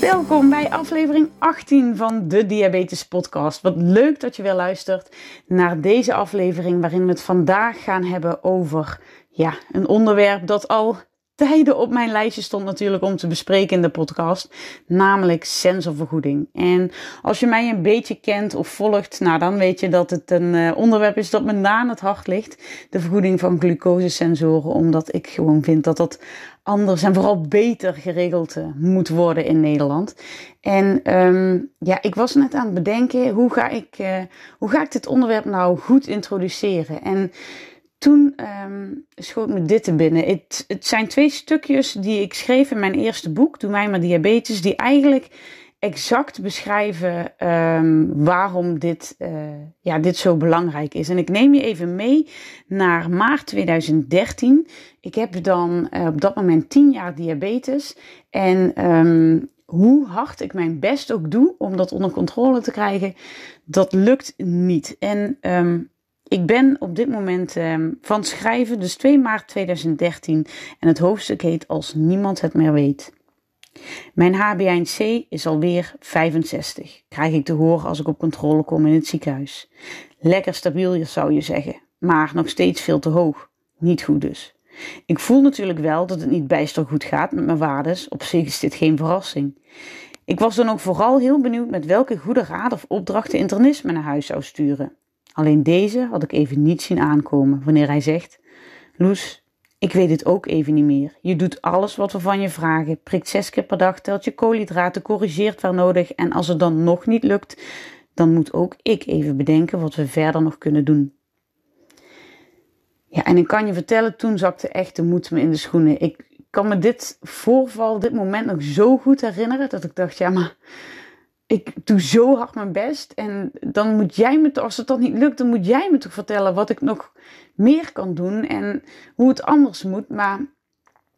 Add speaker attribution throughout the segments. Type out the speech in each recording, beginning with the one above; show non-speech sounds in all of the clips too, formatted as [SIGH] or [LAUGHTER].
Speaker 1: Welkom bij aflevering 18 van de Diabetes Podcast. Wat leuk dat je weer luistert naar deze aflevering, waarin we het vandaag gaan hebben over ja, een onderwerp dat al tijden op mijn lijstje stond natuurlijk om te bespreken in de podcast, namelijk sensorvergoeding. En als je mij een beetje kent of volgt, nou dan weet je dat het een uh, onderwerp is dat me na aan het hart ligt, de vergoeding van glucosesensoren, omdat ik gewoon vind dat dat anders en vooral beter geregeld uh, moet worden in Nederland. En um, ja, ik was net aan het bedenken, hoe ga ik, uh, hoe ga ik dit onderwerp nou goed introduceren? En toen um, schoot me dit te binnen. Het, het zijn twee stukjes die ik schreef in mijn eerste boek, Doe mij maar diabetes, die eigenlijk exact beschrijven um, waarom dit, uh, ja, dit zo belangrijk is. En ik neem je even mee naar maart 2013. Ik heb dan uh, op dat moment 10 jaar diabetes. En um, hoe hard ik mijn best ook doe om dat onder controle te krijgen, dat lukt niet. En ik ben op dit moment um, van schrijven, dus 2 maart 2013. En het hoofdstuk heet Als niemand het meer weet. Mijn HbA1c is alweer 65, krijg ik te horen als ik op controle kom in het ziekenhuis. Lekker stabiel, zou je zeggen, maar nog steeds veel te hoog. Niet goed dus. Ik voel natuurlijk wel dat het niet bijster goed gaat met mijn waardes, op zich is dit geen verrassing. Ik was dan ook vooral heel benieuwd met welke goede raad of opdracht de internist me naar huis zou sturen. Alleen deze had ik even niet zien aankomen wanneer hij zegt: Loes, ik weet het ook even niet meer. Je doet alles wat we van je vragen, prikt zes keer per dag, telt je koolhydraten, corrigeert waar nodig en als het dan nog niet lukt, dan moet ook ik even bedenken wat we verder nog kunnen doen. Ja, en ik kan je vertellen, toen zakte echt de moed me in de schoenen. Ik kan me dit voorval, dit moment nog zo goed herinneren dat ik dacht, ja, maar ik doe zo hard mijn best. En dan moet jij me, als het dan niet lukt, dan moet jij me toch vertellen wat ik nog meer kan doen en hoe het anders moet. Maar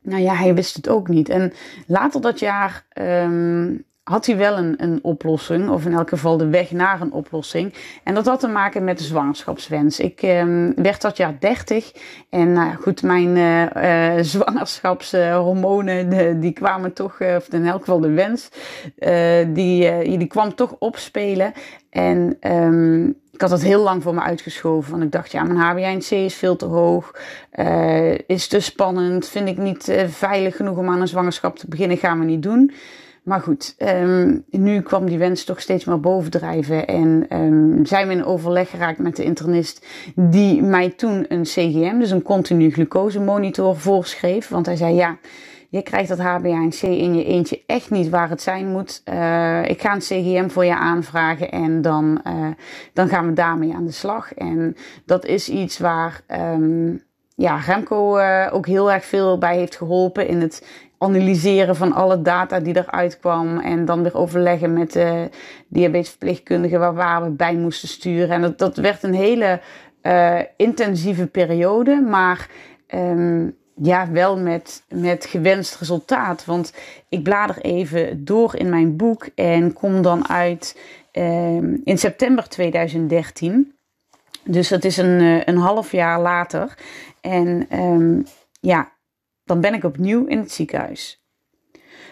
Speaker 1: nou ja, hij wist het ook niet. En later dat jaar um, had hij wel een, een oplossing, of in elk geval de weg naar een oplossing. En dat had te maken met de zwangerschapswens. Ik um, werd dat jaar 30 en nou goed, mijn uh, uh, zwangerschapshormonen die kwamen toch, uh, of in elk geval de wens, die, die kwam toch opspelen. En um, ik had het heel lang voor me uitgeschoven. Want ik dacht, ja, mijn HbA1c is veel te hoog. Is te spannend. Vind ik niet veilig genoeg om aan een zwangerschap te beginnen. Gaan we niet doen. Maar goed, um, nu kwam die wens toch steeds maar bovendrijven. En um, zijn we in overleg geraakt met de internist. Die mij toen een CGM, dus een continu glucose monitor, voorschreef. Want hij zei, ja je krijgt dat HbA1c in je eentje echt niet waar het zijn moet. Uh, ik ga een CGM voor je aanvragen en dan, uh, dan gaan we daarmee aan de slag. En dat is iets waar um, ja, Remco uh, ook heel erg veel bij heeft geholpen in het analyseren van alle data die eruit kwam. En dan weer overleggen met de diabetesverpleegkundige waar, waar we bij moesten sturen. En dat, dat werd een hele intensieve periode. Maar um, ja, wel met, met gewenst resultaat. Want ik blader even door in mijn boek en kom dan uit uh, in september 2013. Dus dat is een, uh, een half jaar later. En um, ja, dan ben ik opnieuw in het ziekenhuis.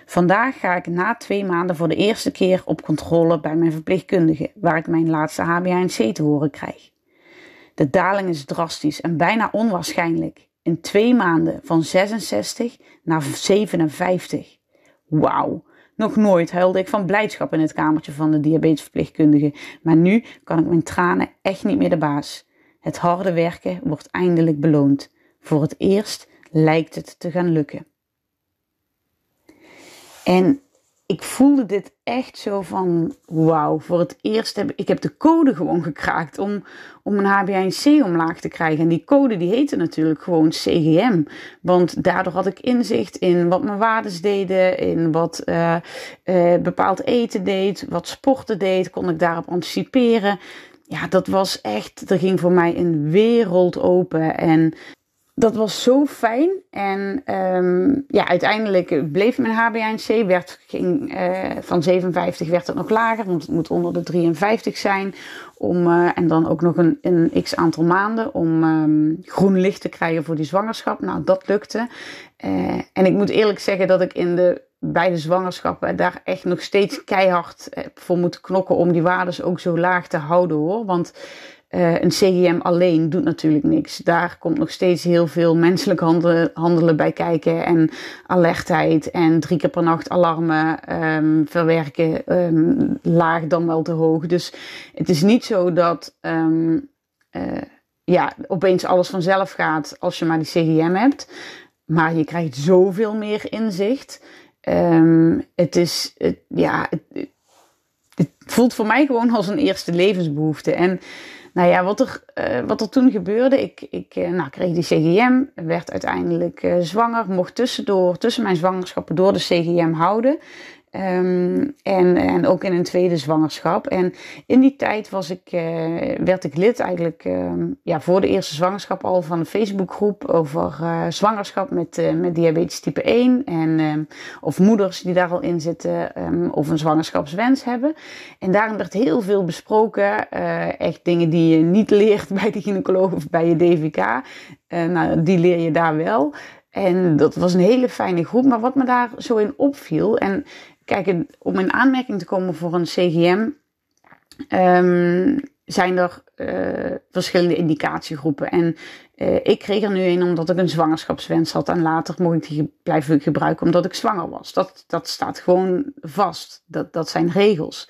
Speaker 1: Vandaag ga ik na twee maanden voor de eerste keer op controle bij mijn verpleegkundige, waar ik mijn laatste HbA1c te horen krijg. De daling is drastisch en bijna onwaarschijnlijk in twee maanden van 66 naar 57. Wauw. Nog nooit huilde ik van blijdschap in het kamertje van de diabetesverpleegkundige. Maar nu kan ik mijn tranen echt niet meer de baas. Het harde werken wordt eindelijk beloond. Voor het eerst lijkt het te gaan lukken. En ik voelde dit echt zo van, wauw, voor het eerst heb ik heb de code gewoon gekraakt om, om een HbA1c omlaag te krijgen. En die code die heette natuurlijk gewoon CGM. Want daardoor had ik inzicht in wat mijn waardes deden, in wat uh, uh, bepaald eten deed, wat sporten deed, kon ik daarop anticiperen. Ja, dat was echt, er ging voor mij een wereld open. En dat was zo fijn. En um, ja, uiteindelijk bleef mijn HbA1c. Werd, ging, uh, van 57 werd het nog lager, want het moet onder de 53 zijn. Om, uh, en dan ook nog een, x aantal maanden om um, groen licht te krijgen voor die zwangerschap. Nou, dat lukte. Uh, en ik moet eerlijk zeggen dat ik in de beide zwangerschappen daar echt nog steeds keihard voor moet knokken om die waardes ook zo laag te houden hoor. Want uh, een CGM alleen doet natuurlijk niks. Daar komt nog steeds heel veel menselijk handelen, handelen bij kijken. En alertheid en drie keer per nacht alarmen um, verwerken. Um, laag dan wel te hoog. Dus het is niet zo dat um, uh, ja, opeens alles vanzelf gaat als je maar die CGM hebt. Maar je krijgt zoveel meer inzicht. het is, het, ja, het, het voelt voor mij gewoon als een eerste levensbehoefte. En nou ja, wat er, uh, wat er toen gebeurde, ik, ik uh, nou, kreeg die CGM, werd uiteindelijk uh, zwanger, mocht tussendoor, tussen mijn zwangerschappen door de CGM houden. Um, en, en ook in een tweede zwangerschap. En in die tijd was ik, uh, werd ik lid eigenlijk um, ja, voor de eerste zwangerschap al van een Facebookgroep over uh, zwangerschap met, uh, met diabetes type 1. En, um, of moeders die daar al in zitten of een zwangerschapswens hebben. En daarin werd heel veel besproken. echt dingen die je niet leert bij de gynaecoloog of bij je DVK. nou, die leer je daar wel. En dat was een hele fijne groep. Maar wat me daar zo in opviel. En Kijk, om in aanmerking te komen voor een CGM um, zijn er uh, verschillende indicatiegroepen. En uh, ik kreeg er nu een omdat ik een zwangerschapswens had. En later mocht ik die blijven gebruiken omdat ik zwanger was. Dat, dat staat gewoon vast. Dat, dat zijn regels.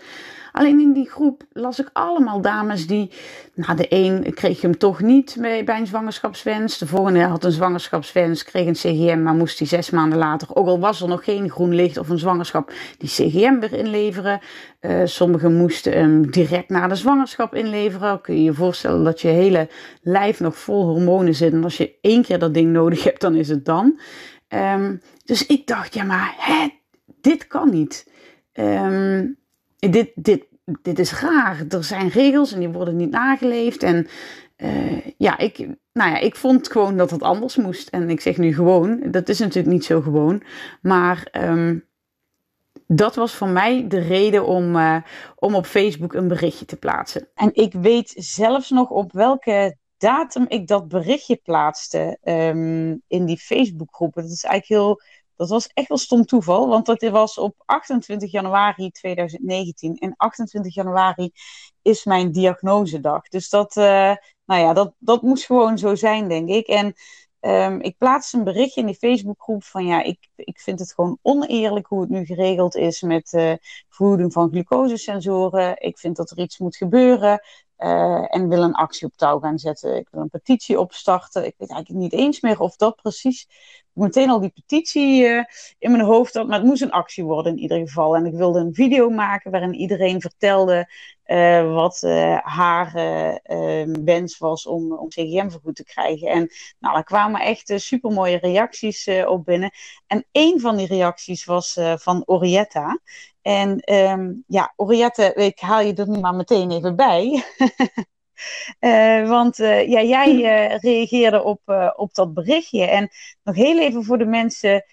Speaker 1: Alleen in die groep las ik allemaal dames die, nou de een kreeg hem toch niet bij een zwangerschapswens. De volgende had een zwangerschapswens, kreeg een CGM, maar moest die zes maanden later, ook al was er nog geen groen licht of een zwangerschap, die CGM weer inleveren. Uh, sommigen moesten hem direct na de zwangerschap inleveren. Kun je je voorstellen dat je hele lijf nog vol hormonen zit. En als je één keer dat ding nodig hebt, dan is het dan. Um, dus ik dacht, ja maar hè, dit kan niet. Um, dit, dit, dit is raar. Er zijn regels en die worden niet nageleefd. En uh, ja, ik, nou ja, ik vond gewoon dat het anders moest. En ik zeg nu gewoon, dat is natuurlijk niet zo gewoon. Maar um, dat was voor mij de reden om, uh, om op Facebook een berichtje te plaatsen. En ik weet zelfs nog op welke datum ik dat berichtje plaatste um, in die Facebookgroep. Dat is eigenlijk heel dat was echt wel stom toeval, want dat was op 28 januari 2019. En 28 januari is mijn diagnosedag. Dus dat, uh, nou ja, dat, dat moest gewoon zo zijn, denk ik. En um, ik plaatste een berichtje in die Facebookgroep van ja, ik, ik vind het gewoon oneerlijk hoe het nu geregeld is met uh, verhoeding van glucosesensoren. Ik vind dat er iets moet gebeuren. Uh, en wil een actie op touw gaan zetten. Ik wil een petitie opstarten. Ik weet eigenlijk niet eens meer of dat precies meteen al die petitie uh, in mijn hoofd had. Maar het moest een actie worden in ieder geval. En ik wilde een video maken waarin iedereen vertelde uh, wat haar wens was om, om CGM vergoed te krijgen. En nou, er kwamen echt super mooie reacties op binnen. En een van die reacties was van Orietta. En um, ja, Oriette, ik haal je er nu maar meteen even bij. uh, [LAUGHS] want uh, ja, jij uh, [LAUGHS] reageerde op, op dat berichtje. En nog heel even voor de mensen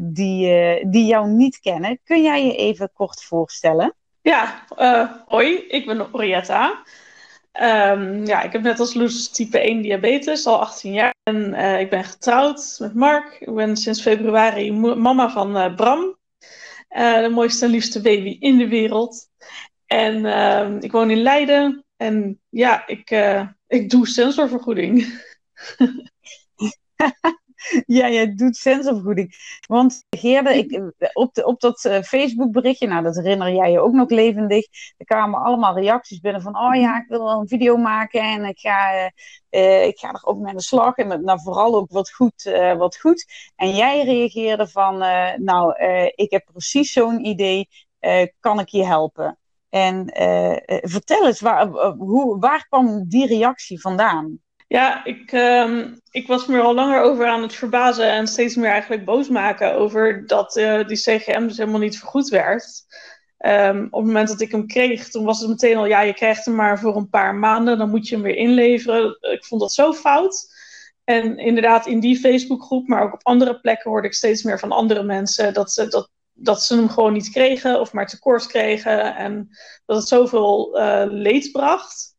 Speaker 1: die, die jou niet kennen. Kun jij je even kort voorstellen?
Speaker 2: Ja, hoi, ik ben Orietta. Um, ja, ik heb net als Loes type 1 diabetes, al 18 jaar. En ik ben getrouwd met Mark. Ik ben sinds februari mama van Bram. Uh, de mooiste en liefste baby in de wereld. En uh, ik woon in Leiden. En ja, ik, uh, ik doe sensorvergoeding. [LAUGHS] [LAUGHS]
Speaker 1: ja, jij doet sensorvergoeding. Want reageerde ik [LAUGHS] op, de, op dat uh, Facebook berichtje, nou dat herinner jij je ook nog levendig. Er kwamen allemaal reacties binnen van, oh ja, ik wil wel een video maken en ik ga, uh, ik ga er ook mee aan de slag. En nou, vooral ook wat goed, wat goed. En jij reageerde van, nou, ik heb precies zo'n idee, kan ik je helpen? En vertel eens, waar, hoe, waar kwam die reactie vandaan?
Speaker 2: Ja, ik, um, ik was me er al langer over aan het verbazen en steeds meer eigenlijk boos maken over dat uh, die CGM dus helemaal niet vergoed werd. Um, op het moment dat ik hem kreeg, toen was het meteen al, ja, je krijgt hem maar voor een paar maanden, dan moet je hem weer inleveren. Ik vond dat zo fout. En inderdaad, in die Facebookgroep, maar ook op andere plekken hoorde ik steeds meer van andere mensen dat ze, dat, dat ze hem gewoon niet kregen of maar tekort kregen en dat het zoveel uh, leed bracht.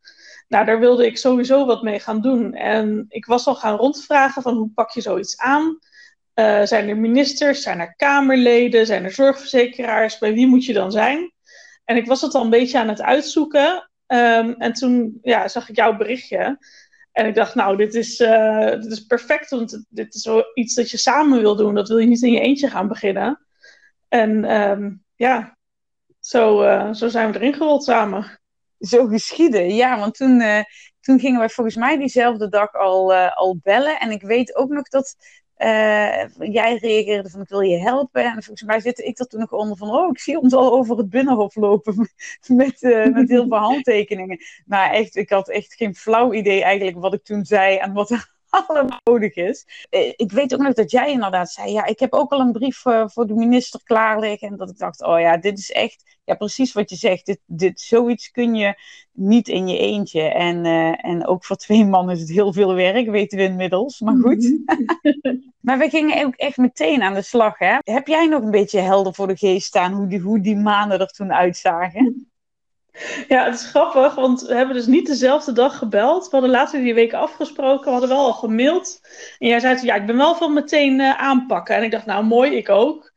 Speaker 2: Nou, daar wilde ik sowieso wat mee gaan doen. En ik was al gaan rondvragen van hoe pak je zoiets aan? Uh, zijn er ministers, zijn er Kamerleden, zijn er zorgverzekeraars? Bij wie moet je dan zijn? En ik was het al een beetje aan het uitzoeken. Um, en toen ja, zag ik jouw berichtje. En ik dacht, nou, dit is, uh, dit is perfect, want dit is iets dat je samen wil doen. Dat wil je niet in je eentje gaan beginnen. En um, ja, zo, uh, zo zijn we erin gerold samen
Speaker 1: zo geschieden. Ja, want toen, uh, toen gingen wij volgens mij diezelfde dag al, uh, al bellen. En ik weet ook nog dat uh, jij reageerde van ik wil je helpen. En volgens mij zit ik er toen nog onder van oh, ik zie ons al over het binnenhof lopen [LAUGHS] met, met heel veel [LAUGHS] handtekeningen. Maar echt, ik had echt geen flauw idee eigenlijk wat ik toen zei en wat er [LAUGHS] allemaal nodig is. Ik weet ook nog dat jij inderdaad zei, ja, ik heb ook al een brief voor de minister klaar liggen. En dat ik dacht, oh ja, dit is echt ja, precies wat je zegt. Dit, dit, zoiets kun je niet in je eentje. En, uh, en ook voor twee mannen is het heel veel werk, weten we inmiddels. Maar goed. [LAUGHS] maar we gingen ook echt meteen aan de slag. Hè? Heb jij nog een beetje helder voor de geest staan hoe die, hoe die maanden er toen uitzagen?
Speaker 2: Ja, het is grappig, want we hebben dus niet dezelfde dag gebeld. We hadden later die week afgesproken, we hadden wel al gemaild. En jij zei, ja, ik ben wel van meteen uh, aanpakken. En ik dacht, nou mooi, ik ook.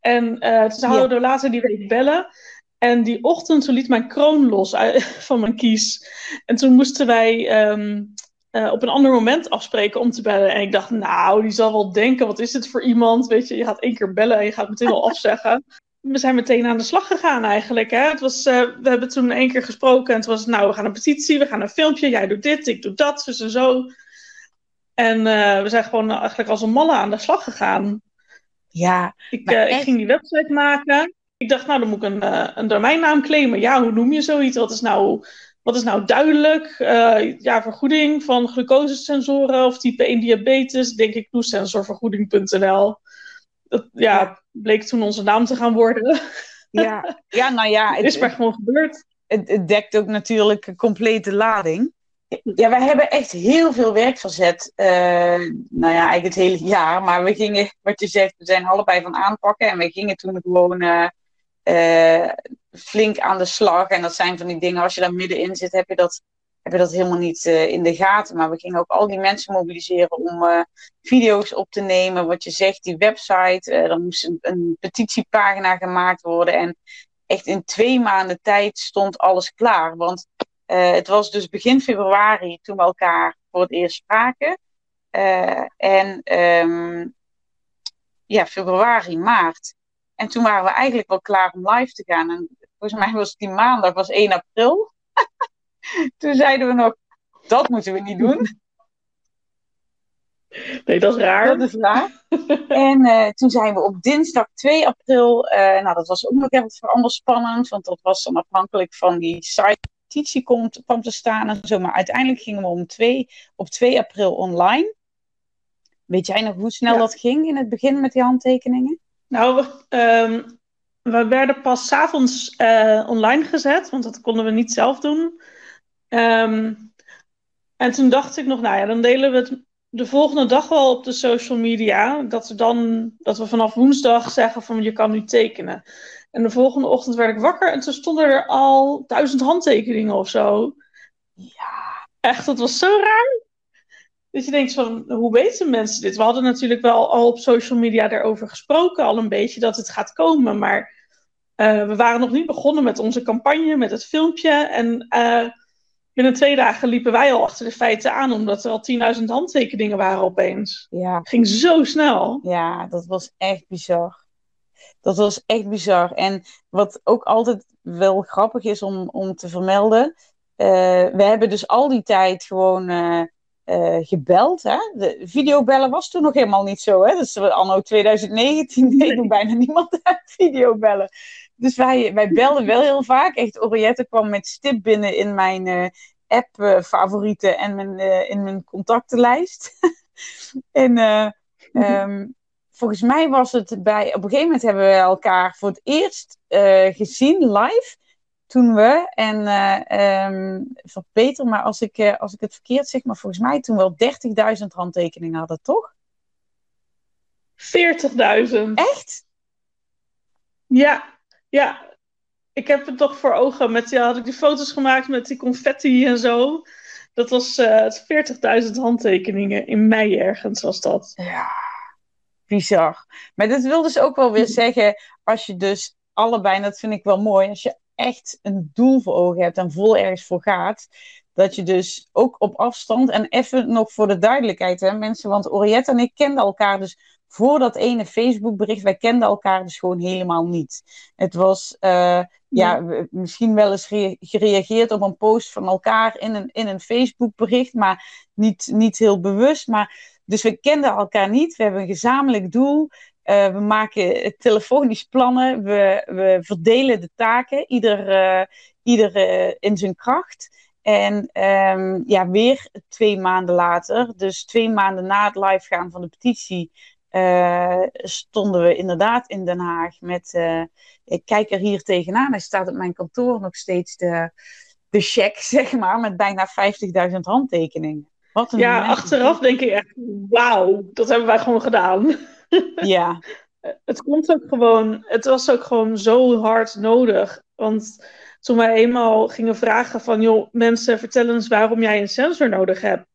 Speaker 2: En uh, toen zouden we later die week bellen. En die ochtend toen liet mijn kroon los [LAUGHS] van mijn kies. En toen moesten wij um, uh, op een ander moment afspreken om te bellen. En ik dacht, nou, die zal wel denken, wat is dit voor iemand? Weet je, je gaat één keer bellen en je gaat meteen al [LAUGHS] afzeggen. We zijn meteen aan de slag gegaan eigenlijk. Hè? Het was, uh, we hebben toen één keer gesproken en het was, nou, we gaan een petitie, we gaan een filmpje. Jij doet dit, ik doe dat, dus en zo. En uh, we zijn gewoon eigenlijk als een malle aan de slag gegaan.
Speaker 1: Ja,
Speaker 2: ik, uh, ik ging die website maken. Ik dacht, nou, dan moet ik een, een domeinnaam claimen. Ja, hoe noem je zoiets? Wat is nou, wat is nou duidelijk? Ja, vergoeding van glucosesensoren of type 1 diabetes. Denk ik, sensorvergoeding.nl. Dat ja, bleek toen onze naam te gaan worden.
Speaker 1: Ja, [LAUGHS] ja nou ja.
Speaker 2: Het is maar gewoon gebeurd.
Speaker 1: Het, het dekt ook natuurlijk een complete lading. Ja, wij hebben echt heel veel werk verzet. Uh, nou ja, eigenlijk het hele jaar. Maar we gingen, wat je zegt, we zijn allebei van aanpakken. En we gingen toen gewoon uh, uh, flink aan de slag. En dat zijn van die dingen, als je daar middenin zit, heb je dat, heb je dat helemaal niet in de gaten. Maar we gingen ook al die mensen mobiliseren om video's op te nemen. Wat je zegt, die website. er moest een, een petitiepagina gemaakt worden. En echt in twee maanden tijd stond alles klaar. Want uh, het was dus begin februari toen we elkaar voor het eerst spraken. Uh, en um, ja, februari, maart. En toen waren we eigenlijk wel klaar om live te gaan. En volgens mij was die maandag, was 1 april. [LAUGHS] [LAUGHS] toen zeiden we nog, dat moeten we niet doen.
Speaker 2: Nee, dat is raar.
Speaker 1: Dat is raar. en uh, toen zijn we op dinsdag 2 april, uh, nou dat was ook nog even anders spannend, want dat was dan afhankelijk van die site competitie komt, kwam te staan en zo. Maar uiteindelijk gingen we om twee, op 2 april online. Weet jij nog hoe snel dat ging in het begin met die handtekeningen?
Speaker 2: Nou, we, um, we werden pas s'avonds uh, online gezet, want dat konden we niet zelf doen. Um, en toen dacht ik nog, nou ja, dan delen we het de volgende dag wel op de social media. Dat we dan dat we vanaf woensdag zeggen van je kan nu tekenen. En de volgende ochtend werd ik wakker en toen stonden er al duizend handtekeningen of zo.
Speaker 1: Ja.
Speaker 2: Echt, dat was zo raar. Dat je denkt van, hoe weten mensen dit? We hadden natuurlijk wel al op social media daarover gesproken, al een beetje dat het gaat komen. Maar uh, we waren nog niet begonnen met onze campagne, met het filmpje. En uh, binnen twee dagen liepen wij al achter de feiten aan, omdat er al 10.000 handtekeningen waren opeens.
Speaker 1: Ja.
Speaker 2: Ging zo snel.
Speaker 1: Ja, dat was echt bizar. Dat was echt bizar. En wat ook altijd wel grappig is om, om te vermelden. Uh, we hebben dus al die tijd gewoon uh, uh, gebeld. Hè? De videobellen was toen nog helemaal niet zo. Hè? Dus anno 2019 deed nog bijna niemand [LAUGHS] videobellen. Dus wij, wij belden wel heel vaak. Echt, Oriette kwam met stip binnen in mijn app-favorieten en mijn, in mijn contactenlijst. [LAUGHS] en um, volgens mij was het bij. Op een gegeven moment hebben we elkaar voor het eerst gezien live. Toen we, en uh, um, verbeter maar als ik, uh, als ik het verkeerd zeg, maar volgens mij toen wel 30.000 handtekeningen hadden, toch?
Speaker 2: 40.000.
Speaker 1: Echt?
Speaker 2: Ja, ja. Ik heb het toch voor ogen. Met, ja, had ik die foto's gemaakt met die confetti en zo. Dat was uh, 40.000 handtekeningen in mei ergens was dat.
Speaker 1: Ja, bizar. Maar dat wil dus ook wel weer zeggen, als je dus allebei, en dat vind ik wel mooi, als je echt een doel voor ogen hebt en vol ergens voor gaat, dat je dus ook op afstand, en even nog voor de duidelijkheid, hè, mensen, want Oriette en ik kenden elkaar dus voor dat ene Facebook-bericht, wij kenden elkaar dus gewoon helemaal niet. Het was, uh, ja, misschien wel eens gereageerd op een post van elkaar in een, in een Facebook-bericht, maar niet, niet heel bewust. Maar dus we kenden elkaar niet. We hebben een gezamenlijk doel. Uh, we maken telefonisch plannen. We, we verdelen de taken. Ieder, uh, ieder in zijn kracht. En um, ja, weer twee maanden later, dus twee maanden na het live gaan van de petitie, stonden we inderdaad in Den Haag met. ik kijk er hier tegenaan. Hij staat op mijn kantoor nog steeds de, de check, [LAUGHS] zeg maar, met bijna 50.000 handtekeningen
Speaker 2: ja, achteraf denk ik echt, wauw, dat hebben wij gewoon gedaan. [LAUGHS]
Speaker 1: Ja.
Speaker 2: het komt ook gewoon, het was ook gewoon zo hard nodig. Want toen wij eenmaal gingen vragen van, joh, mensen, vertel eens waarom jij een sensor nodig hebt.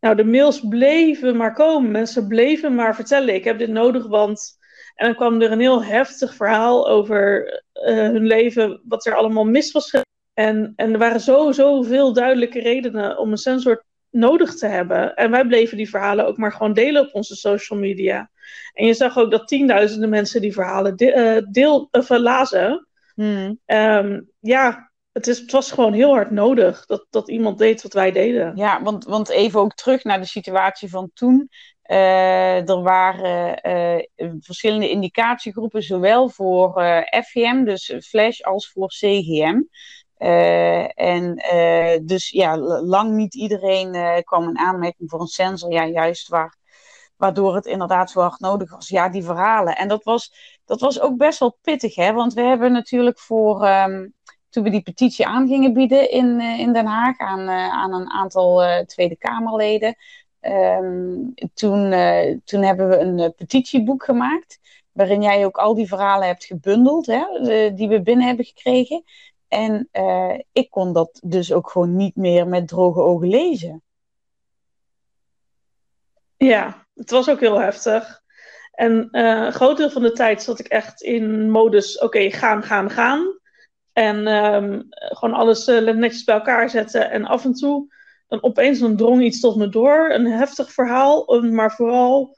Speaker 2: Nou, de mails bleven maar komen. Mensen bleven maar vertellen, ik heb dit nodig, want... En dan kwam er een heel heftig verhaal over uh, hun leven, wat er allemaal mis was. En, en er waren zo, zoveel duidelijke redenen om een sensor nodig te hebben. En wij bleven die verhalen ook maar gewoon delen op onze social media. En je zag ook dat tienduizenden mensen die verhalen de, uh, deel, of uh, lazen.
Speaker 1: Hmm.
Speaker 2: Um, ja, het, het was gewoon heel hard nodig dat, dat iemand deed wat wij deden.
Speaker 1: Ja, want, want even ook terug naar de situatie van toen. Uh, er waren verschillende indicatiegroepen, zowel voor FGM, dus Flash, als voor CGM. En dus ja, lang niet iedereen kwam in aanmerking voor een sensor. Ja, juist waar, waardoor het inderdaad zo hard nodig was. Ja, die verhalen. En dat was, dat was ook best wel pittig, hè? Want we hebben natuurlijk voor. Um, toen we die petitie aan gingen bieden in, in Den Haag aan, aan een aantal Tweede Kamerleden. Um, toen, toen hebben we een petitieboek gemaakt. Waarin jij ook al die verhalen hebt gebundeld, hè, die we binnen hebben gekregen. En ik kon dat dus ook gewoon niet meer met droge ogen lezen.
Speaker 2: Ja, het was ook heel heftig. En een groot deel van de tijd zat ik echt in modus: oké, gaan, gaan, gaan. En um, gewoon alles uh, netjes bij elkaar zetten. En af en toe, dan opeens dan drong iets tot me door. Een heftig verhaal, maar vooral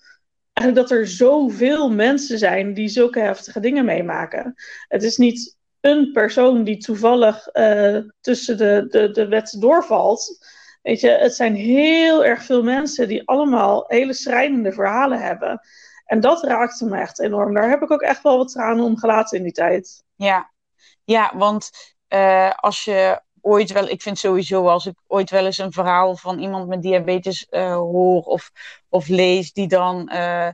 Speaker 2: eigenlijk dat er zoveel mensen zijn die zulke heftige dingen meemaken. Het is niet een persoon die toevallig uh, tussen de, de, de wet doorvalt. Weet je, het zijn heel erg veel mensen die allemaal hele schrijnende verhalen hebben. En dat raakte me echt enorm. Daar heb ik ook echt wel wat tranen om gelaten in die tijd.
Speaker 1: Ja, ja want uh, als je ooit wel, ik vind sowieso als ik ooit wel eens een verhaal van iemand met diabetes uh, hoor of, of lees, die dan uh,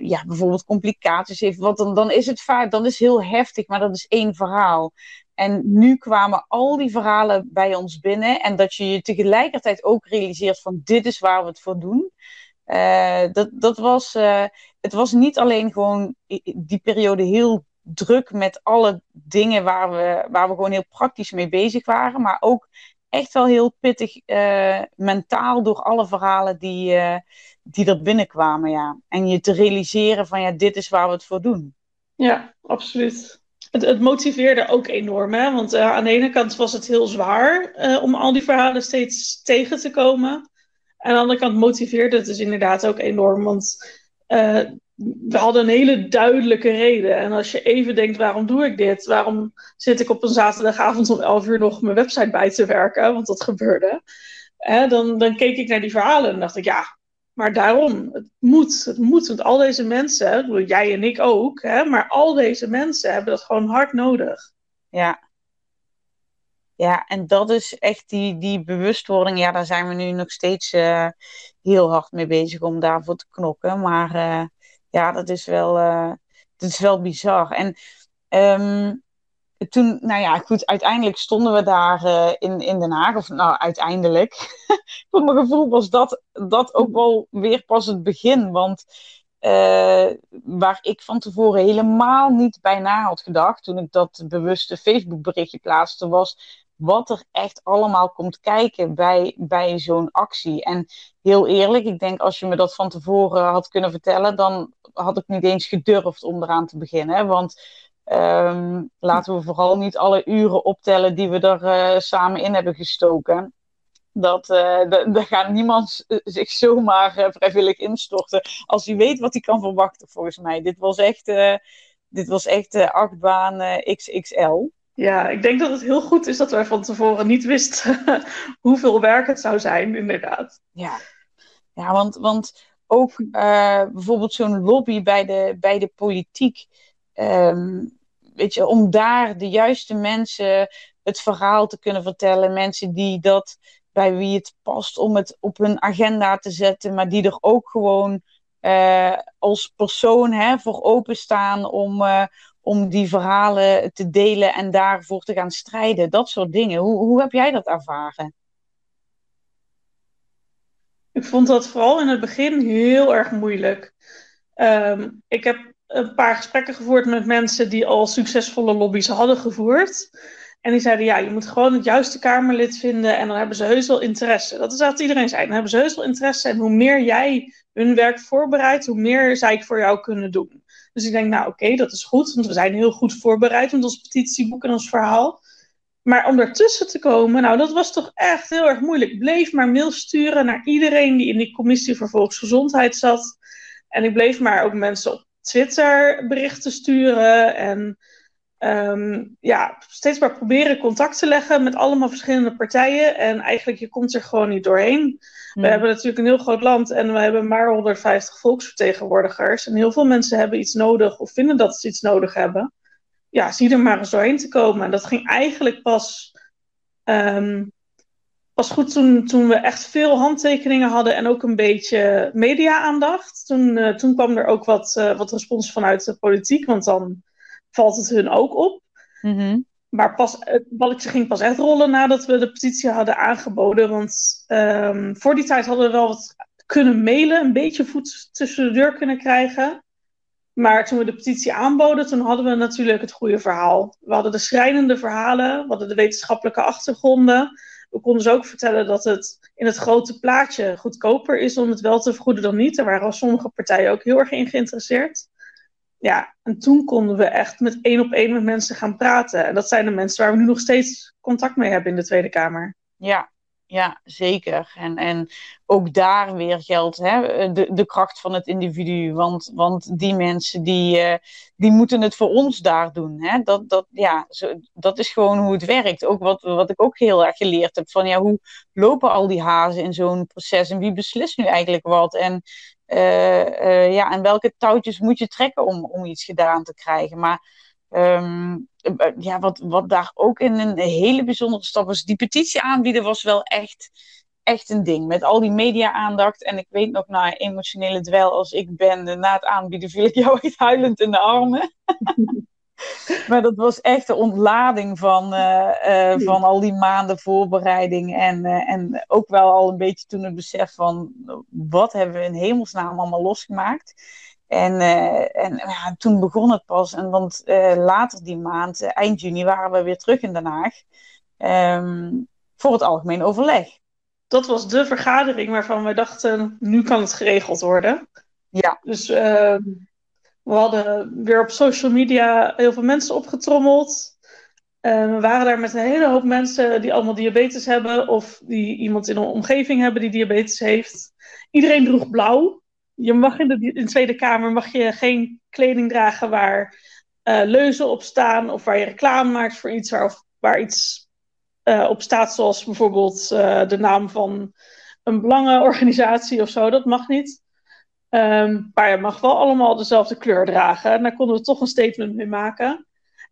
Speaker 1: ja, bijvoorbeeld complicaties heeft. Want dan, dan is het vaak, dan is heel heftig, maar dat is één verhaal. En nu kwamen al die verhalen bij ons binnen. En dat je je tegelijkertijd ook realiseert van dit is waar we het voor doen. Dat, dat was, het was niet alleen gewoon die periode heel druk met alle dingen waar we, waar we gewoon heel praktisch mee bezig waren. Maar ook echt wel heel pittig uh, mentaal door alle verhalen die, uh, die er binnenkwamen. Ja. En je te realiseren van ja, dit is waar we het voor doen.
Speaker 2: Ja, absoluut. het, het, motiveerde ook enorm. Hè? Want uh, aan de ene kant was het heel zwaar om al die verhalen steeds tegen te komen. En aan de andere kant motiveerde het dus inderdaad ook enorm. Want we hadden een hele duidelijke reden. En als je even denkt, waarom doe ik dit? Waarom zit ik op een zaterdagavond om 11 uur nog mijn website bij te werken? Want dat gebeurde. dan, dan keek ik naar die verhalen en dacht ik, ja, maar daarom, het moet, het moet. Want al deze mensen, jij en ik ook, hè, maar al deze mensen hebben dat gewoon hard nodig.
Speaker 1: Ja. Ja, en dat is echt die, die bewustwording. Ja, daar zijn we nu nog steeds uh, heel hard mee bezig om daarvoor te knokken. Maar uh, ja, dat is wel, uh, dat is wel bizar. En um, toen, nou ja, goed, uiteindelijk stonden we daar uh, in, in Den Haag. Of nou, uiteindelijk. [LAUGHS] Voor mijn gevoel was dat, dat ook wel weer pas het begin. Want uh, waar ik van tevoren helemaal niet bij na had gedacht. toen ik dat bewuste Facebook-berichtje plaatste, was wat er echt allemaal komt kijken bij, bij zo'n actie. En heel eerlijk, ik denk als je me dat van tevoren had kunnen vertellen, dan had ik niet eens gedurfd om eraan te beginnen. Want um, laten we vooral niet alle uren optellen die we er uh, samen in hebben gestoken. Dat, uh, daar gaat niemand zich zomaar uh, vrijwillig instorten als hij weet wat hij kan verwachten, volgens mij. Dit was echt, dit was echt achtbaan XXL.
Speaker 2: Ja, ik denk dat het heel goed is dat wij van tevoren niet wisten [LAUGHS] hoeveel werk het zou zijn, inderdaad.
Speaker 1: Ja, ja want, want ook uh, bijvoorbeeld zo'n lobby bij de, bij de politiek. Um, weet je, om daar de juiste mensen het verhaal te kunnen vertellen. Mensen die dat, bij wie het past om het op hun agenda te zetten, maar die er ook gewoon uh, als persoon hè, voor openstaan om, uh, om die verhalen te delen en daarvoor te gaan strijden. Dat soort dingen. Hoe, hoe heb jij dat ervaren?
Speaker 2: Ik vond dat vooral in het begin heel erg moeilijk. Um, ik heb een paar gesprekken gevoerd met mensen die al succesvolle lobby's hadden gevoerd. En die zeiden, ja, je moet gewoon het juiste Kamerlid vinden en dan hebben ze heus wel interesse. Dat is wat iedereen zei. Dan hebben ze heus wel interesse en hoe meer jij hun werk voorbereidt, hoe meer zij voor jou kunnen doen. Dus ik denk, nou oké, dat is goed, want we zijn heel goed voorbereid met ons petitieboek en ons verhaal. Maar om ertussen te komen, nou, dat was toch echt heel erg moeilijk. bleef maar mail sturen naar iedereen die in die commissie voor volksgezondheid zat. En ik bleef maar ook mensen op Twitter berichten sturen. En um, ja, steeds maar proberen contact te leggen met allemaal verschillende partijen. En eigenlijk, je komt er gewoon niet doorheen. We hmm. hebben natuurlijk een heel groot land en we hebben maar 150 volksvertegenwoordigers. En heel veel mensen hebben iets nodig of vinden dat ze iets nodig hebben ja, zie er maar eens doorheen te komen. En dat ging eigenlijk pas, um, pas goed toen, toen we echt veel handtekeningen hadden en ook een beetje media-aandacht. Toen, uh, toen kwam er ook wat, uh, wat respons vanuit de politiek, want dan valt het hun ook op. Mm -hmm. Maar pas, het balletje ging pas echt rollen nadat we de petitie hadden aangeboden. Want um, voor die tijd hadden we wel wat kunnen mailen, een beetje voet tussen de deur kunnen krijgen. Maar toen we de petitie aanboden, toen hadden we natuurlijk het goede verhaal. We hadden de schrijnende verhalen, we hadden de wetenschappelijke achtergronden. We konden ze ook vertellen dat het in het grote plaatje goedkoper is om het wel te vergoeden dan niet. Daar waren sommige partijen ook heel erg in geïnteresseerd. Ja, en toen konden we echt met één op één met mensen gaan praten. En dat zijn de mensen waar we nu nog steeds contact mee hebben in de Tweede Kamer.
Speaker 1: Ja, ja, zeker. En, en ook daar weer geldt hè, de, de kracht van het individu. Want, want die mensen die, uh, die moeten het voor ons daar doen. Hè? Dat, dat, ja, zo, dat is gewoon hoe het werkt. Ook wat, wat ik ook heel erg geleerd heb. Van ja, hoe lopen al die hazen in zo'n proces? En wie beslist nu eigenlijk wat? En, ja, en welke touwtjes moet je trekken om, om iets gedaan te krijgen? Maar Um, ja, wat, wat daar ook in een hele bijzondere stap was. Die petitie aanbieden was wel echt, echt een ding. Met al die media-aandacht. En ik weet nog, na nou, emotionele dwel als ik ben, na het aanbieden viel ik jou echt huilend in de armen. [LAUGHS] [LAUGHS] maar dat was echt de ontlading van, uh, uh, van al die maanden voorbereiding. En, uh, en ook wel al een beetje toen het besef van wat hebben we in hemelsnaam allemaal losgemaakt. En, en ja, toen begon het pas. En want later die maand, eind juni, waren we weer terug in Den Haag. Um, voor het algemeen overleg.
Speaker 2: Dat was de vergadering waarvan we dachten, nu kan het geregeld worden. Ja. Dus ehm, We hadden weer op social media heel veel mensen opgetrommeld. We waren daar met een hele hoop mensen die allemaal diabetes hebben. Of die iemand in een omgeving hebben die diabetes heeft. Iedereen droeg blauw. Je mag in de, Tweede Kamer mag je geen kleding dragen waar uh, leuzen op staan. Of waar je reclame maakt voor iets waar, waar iets uh, op staat. Zoals bijvoorbeeld de naam van een belangenorganisatie of zo. Dat mag niet. Um, maar je mag wel allemaal dezelfde kleur dragen. En daar konden we toch een statement mee maken.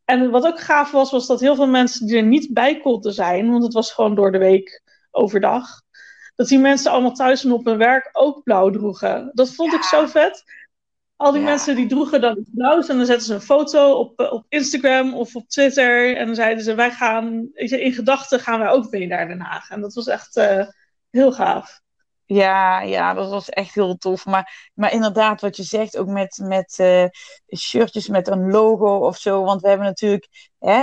Speaker 2: En wat ook gaaf was, was dat heel veel mensen die er niet bij konden zijn, want het was gewoon door de week overdag, dat die mensen allemaal thuis en op hun werk ook blauw droegen. Dat vond ik zo vet. Al die ja. mensen die droegen dan iets blauws en dan zetten ze een foto op, eh, op Instagram of op Twitter. En dan zeiden ze, wij gaan, in gedachten gaan wij ook mee naar Den Haag. En dat was echt uh, heel gaaf.
Speaker 1: Ja, ja, dat was echt heel tof. Maar, maar inderdaad, wat je zegt, ook met, met uh, shirtjes met een logo of zo. Want we hebben natuurlijk hè,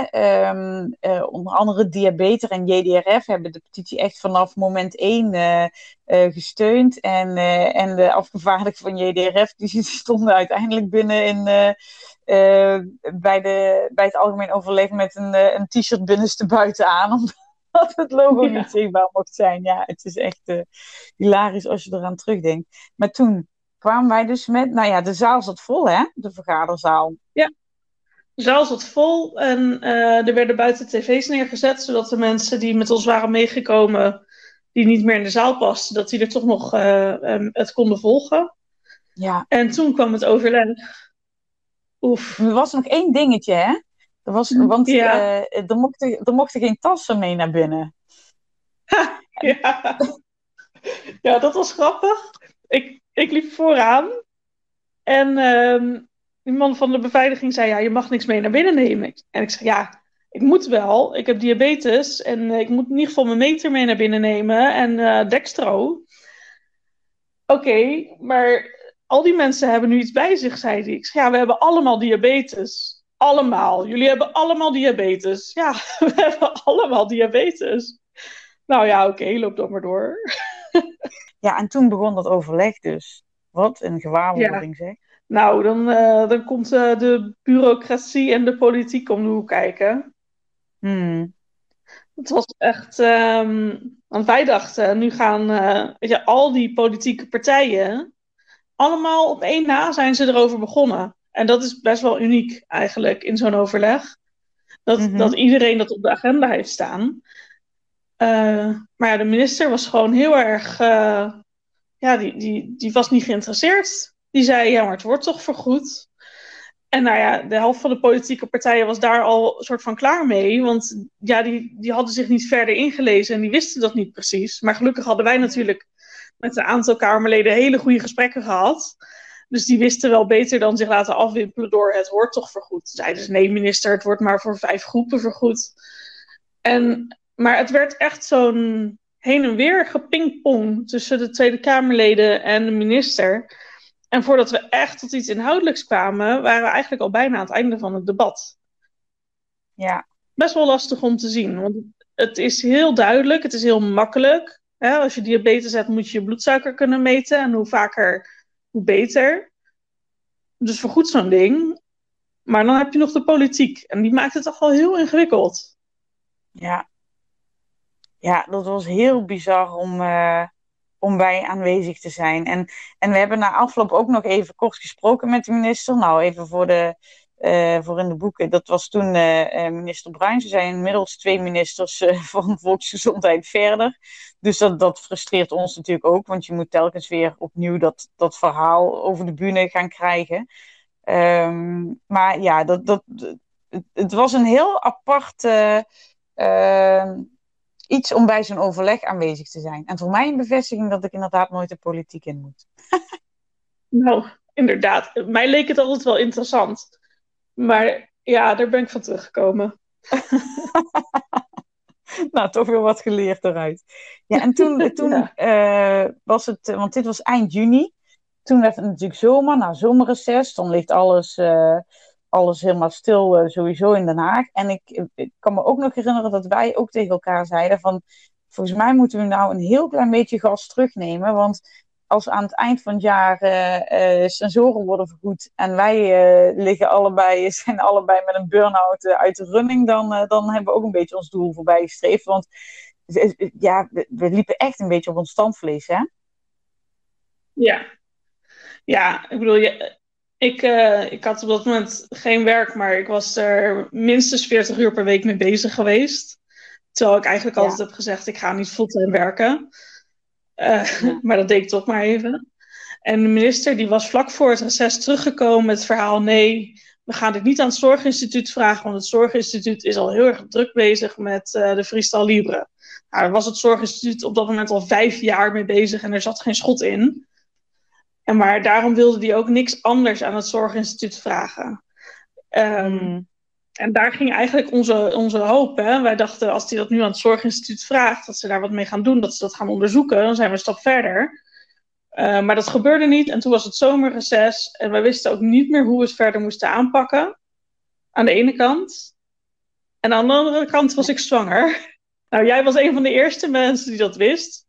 Speaker 1: um, uh, onder andere Diabetes en JDRF hebben de petitie echt vanaf moment één uh, gesteund. En, en de afgevaardigden van JDRF die [LAUGHS] stonden uiteindelijk binnen in, bij, de, bij het algemeen overleg met een, een t-shirt binnenste buiten aan. [LAUGHS] [LAUGHS] dat het logo ja. niet zichtbaar mocht zijn. Ja, het is echt uh, hilarisch als je eraan terugdenkt. Maar toen kwamen wij dus met, nou ja, de zaal zat vol hè, de vergaderzaal.
Speaker 2: Ja, de zaal zat vol en uh, er werden buiten tv's neergezet, zodat de mensen die met ons waren meegekomen, die niet meer in de zaal pasten, dat die er toch nog uh, um, het konden volgen.
Speaker 1: Ja.
Speaker 2: En toen kwam het overleg. Oef.
Speaker 1: Er was nog één dingetje, hè? Er was, want ja. uh, er, mochten, er mochten geen tassen mee naar binnen. [LAUGHS]
Speaker 2: ja. ja, dat was grappig. Ik, ik liep vooraan. En uh, die man van de beveiliging zei: Ja, je mag niks mee naar binnen nemen. En ik zei: Ja, ik moet wel. Ik heb diabetes. En ik moet in ieder geval mijn meter mee naar binnen nemen. En uh, dextro. Oké, okay, maar al die mensen hebben nu iets bij zich, zei hij. Ik zei: Ja, we hebben allemaal diabetes allemaal. Jullie hebben allemaal diabetes. Ja, [LAUGHS] we hebben allemaal diabetes. Nou ja, oké, okay, loop dan maar door. [LAUGHS]
Speaker 1: ja, en toen begon dat overleg dus. Wat een gewaarwording ja. zeg.
Speaker 2: Nou, dan, uh, dan komt uh, de bureaucratie en de politiek om de hoek kijken.
Speaker 1: Hmm.
Speaker 2: Het was echt... Um, want wij dachten, nu gaan uh, weet je, al die politieke partijen... allemaal op één na zijn ze erover begonnen. En dat is best wel uniek eigenlijk in zo'n overleg. Dat, mm -hmm. dat iedereen dat op de agenda heeft staan. Uh, maar ja, de minister was gewoon heel erg. Uh, ja, die, die, die was niet geïnteresseerd. Die zei: ja, maar het wordt toch vergoed. En nou ja, de helft van de politieke partijen was daar al een soort van klaar mee. Want ja, die, die hadden zich niet verder ingelezen en die wisten dat niet precies. Maar gelukkig hadden wij natuurlijk met een aantal Kamerleden hele goede gesprekken gehad. Dus die wisten wel beter dan zich laten afwimpelen door het wordt toch vergoed. Zeiden ze nee minister, het wordt maar voor vijf groepen vergoed. En, maar het werd echt zo'n heen en weer gepingpong tussen de Tweede Kamerleden en de minister. En voordat we echt tot iets inhoudelijks kwamen, waren we eigenlijk al bijna aan het einde van het debat.
Speaker 1: Ja.
Speaker 2: Best wel lastig om te zien, want het is heel duidelijk, het is heel makkelijk. Als je diabetes hebt, moet je je bloedsuiker kunnen meten. En hoe vaker hoe beter. Dus vergoed zo'n ding. Maar dan heb je nog de politiek. En die maakt het toch wel heel ingewikkeld.
Speaker 1: Ja. Ja, dat was heel bizar om, uh, om bij aanwezig te zijn. En, en we hebben na afloop ook nog even kort gesproken met de minister. Nou, even voor, de, voor in de boeken. Dat was toen uh, minister Bruin. Ze zijn inmiddels twee ministers [LAUGHS] van volksgezondheid verder. Dus dat, frustreert ons natuurlijk ook, want je moet telkens weer opnieuw dat, dat verhaal over de bühne gaan krijgen. Um, maar ja, dat, dat, het, was een heel apart uh, iets om bij zo'n overleg aanwezig te zijn. En voor mij een bevestiging dat ik inderdaad nooit de politiek in moet. [LAUGHS]
Speaker 2: nou, inderdaad. Mij leek het altijd wel interessant. Maar ja, daar ben ik van teruggekomen. [LAUGHS]
Speaker 1: nou, toch weer wat geleerd eruit. Ja, en toen, [LAUGHS] toen ja. uh, was het, want dit was eind juni. Toen werd het natuurlijk zomer, nou zomerreces. Dan ligt alles, uh, alles helemaal stil uh, sowieso in Den Haag. En ik, ik kan me ook nog herinneren dat wij ook tegen elkaar zeiden van... Volgens mij moeten we nou een heel klein beetje gas terugnemen. Want als aan het eind van het jaar sensoren worden vergoed en wij liggen allebei, [LAUGHS] zijn allebei met een burn-out uit de running, dan, dan hebben we ook een beetje ons doel voorbij gestreefd. Want ja, we, we liepen echt een beetje op ons standvlees, hè?
Speaker 2: Ja. Ja, ik bedoel, je, ik, ik had op dat moment geen werk, maar ik was er minstens 40 uur per week mee bezig geweest. Terwijl ik eigenlijk altijd heb gezegd, ik ga niet fulltime werken. Uh, [LAUGHS] Maar dat deed ik toch maar even. En de minister die was vlak voor het reces teruggekomen met het verhaal... nee, we gaan dit niet aan het Zorginstituut vragen... want het Zorginstituut is al heel erg druk bezig met uh, de Freestyle Libre. Nou, daar was het Zorginstituut op dat moment al vijf jaar mee bezig... en er zat geen schot in. En maar daarom wilde hij ook niks anders aan het Zorginstituut vragen. Um, En daar ging eigenlijk onze, onze hoop. Hè? Wij dachten, als hij dat nu aan het Zorginstituut vraagt, dat ze daar wat mee gaan doen, dat ze dat gaan onderzoeken, dan zijn we een stap verder. Uh, maar dat gebeurde niet. En toen was het zomerreces. En wij wisten ook niet meer hoe we het verder moesten aanpakken. Aan de ene kant. En aan de andere kant was ik zwanger. [LAUGHS] Nou, jij was een van de eerste mensen die dat wist.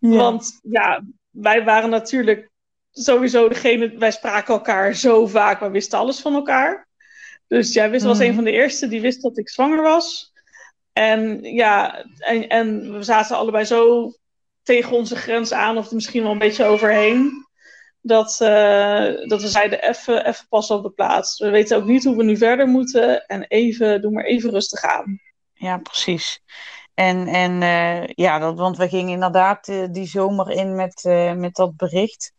Speaker 2: Ja. Want ja, wij waren natuurlijk sowieso degene, wij spraken elkaar zo vaak, we wisten alles van elkaar. Dus jij wist, was een mhm. van de eerste die wist dat ik zwanger was. En ja, en, en we zaten allebei zo tegen onze grens aan, of misschien wel een beetje overheen. Dat, uh, dat we zeiden, even, even pas op de plaats. We weten ook niet hoe we nu verder moeten. En even, doe maar even rustig aan.
Speaker 1: Ja, precies. En, en uh, ja, dat, want we gingen inderdaad uh, die zomer in met, met dat bericht.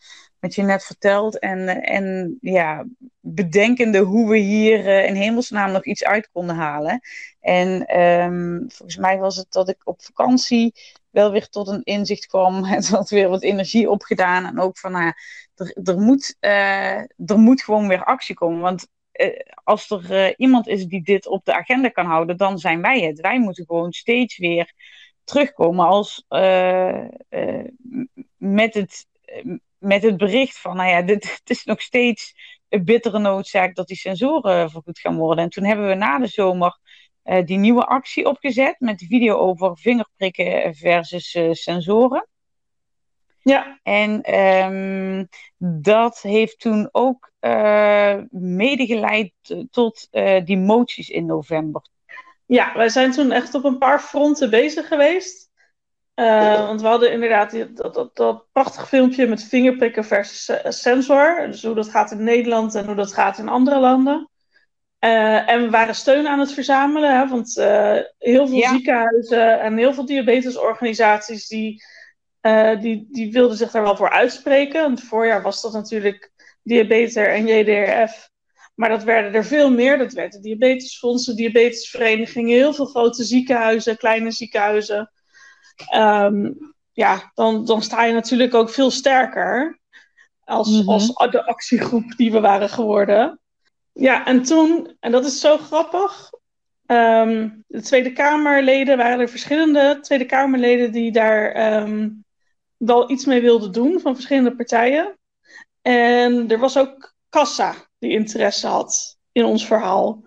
Speaker 1: Wat je net verteld. En, en ja, bedenkende hoe we hier in hemelsnaam nog iets uit konden halen. En um, volgens mij was het dat ik op vakantie wel weer tot een inzicht kwam. [LAUGHS] Het had weer wat energie opgedaan. En ook van, nou, er, er, moet, er moet gewoon weer actie komen. Want eh, als er iemand is die dit op de agenda kan houden, dan zijn wij het. Wij moeten gewoon steeds weer terugkomen als, met, het, met het bericht van, nou ja, dit, [LAUGHS] het is nog steeds een bittere noodzaak dat die sensoren vergoed gaan worden. En toen hebben we na de zomer die nieuwe actie opgezet met de video over vingerprikken versus sensoren. Ja. En um, dat heeft toen ook uh, medegeleid tot die moties in november.
Speaker 2: Ja, wij zijn toen echt op een paar fronten bezig geweest. Uh, want we hadden inderdaad dat, dat, dat prachtige filmpje met vingerprikken versus sensor. Dus hoe dat gaat in Nederland en hoe dat gaat in andere landen. en we waren steun aan het verzamelen, hè, want heel veel ja. ziekenhuizen en heel veel diabetesorganisaties die die, die wilde zich daar wel voor uitspreken. Want voorjaar was dat natuurlijk diabetes en JDRF. Maar dat werden er veel meer. Dat werden diabetesfondsen, diabetesverenigingen, heel veel grote ziekenhuizen, kleine ziekenhuizen. Um, ja, dan, dan sta je natuurlijk ook veel sterker als, mm -hmm. als de actiegroep die we waren geworden. Ja, en toen, en dat is zo grappig. Um, de Tweede Kamerleden waren er verschillende Tweede Kamerleden die daar um, wel iets mee wilde doen van verschillende partijen. En er was ook Kassa die interesse had in ons verhaal.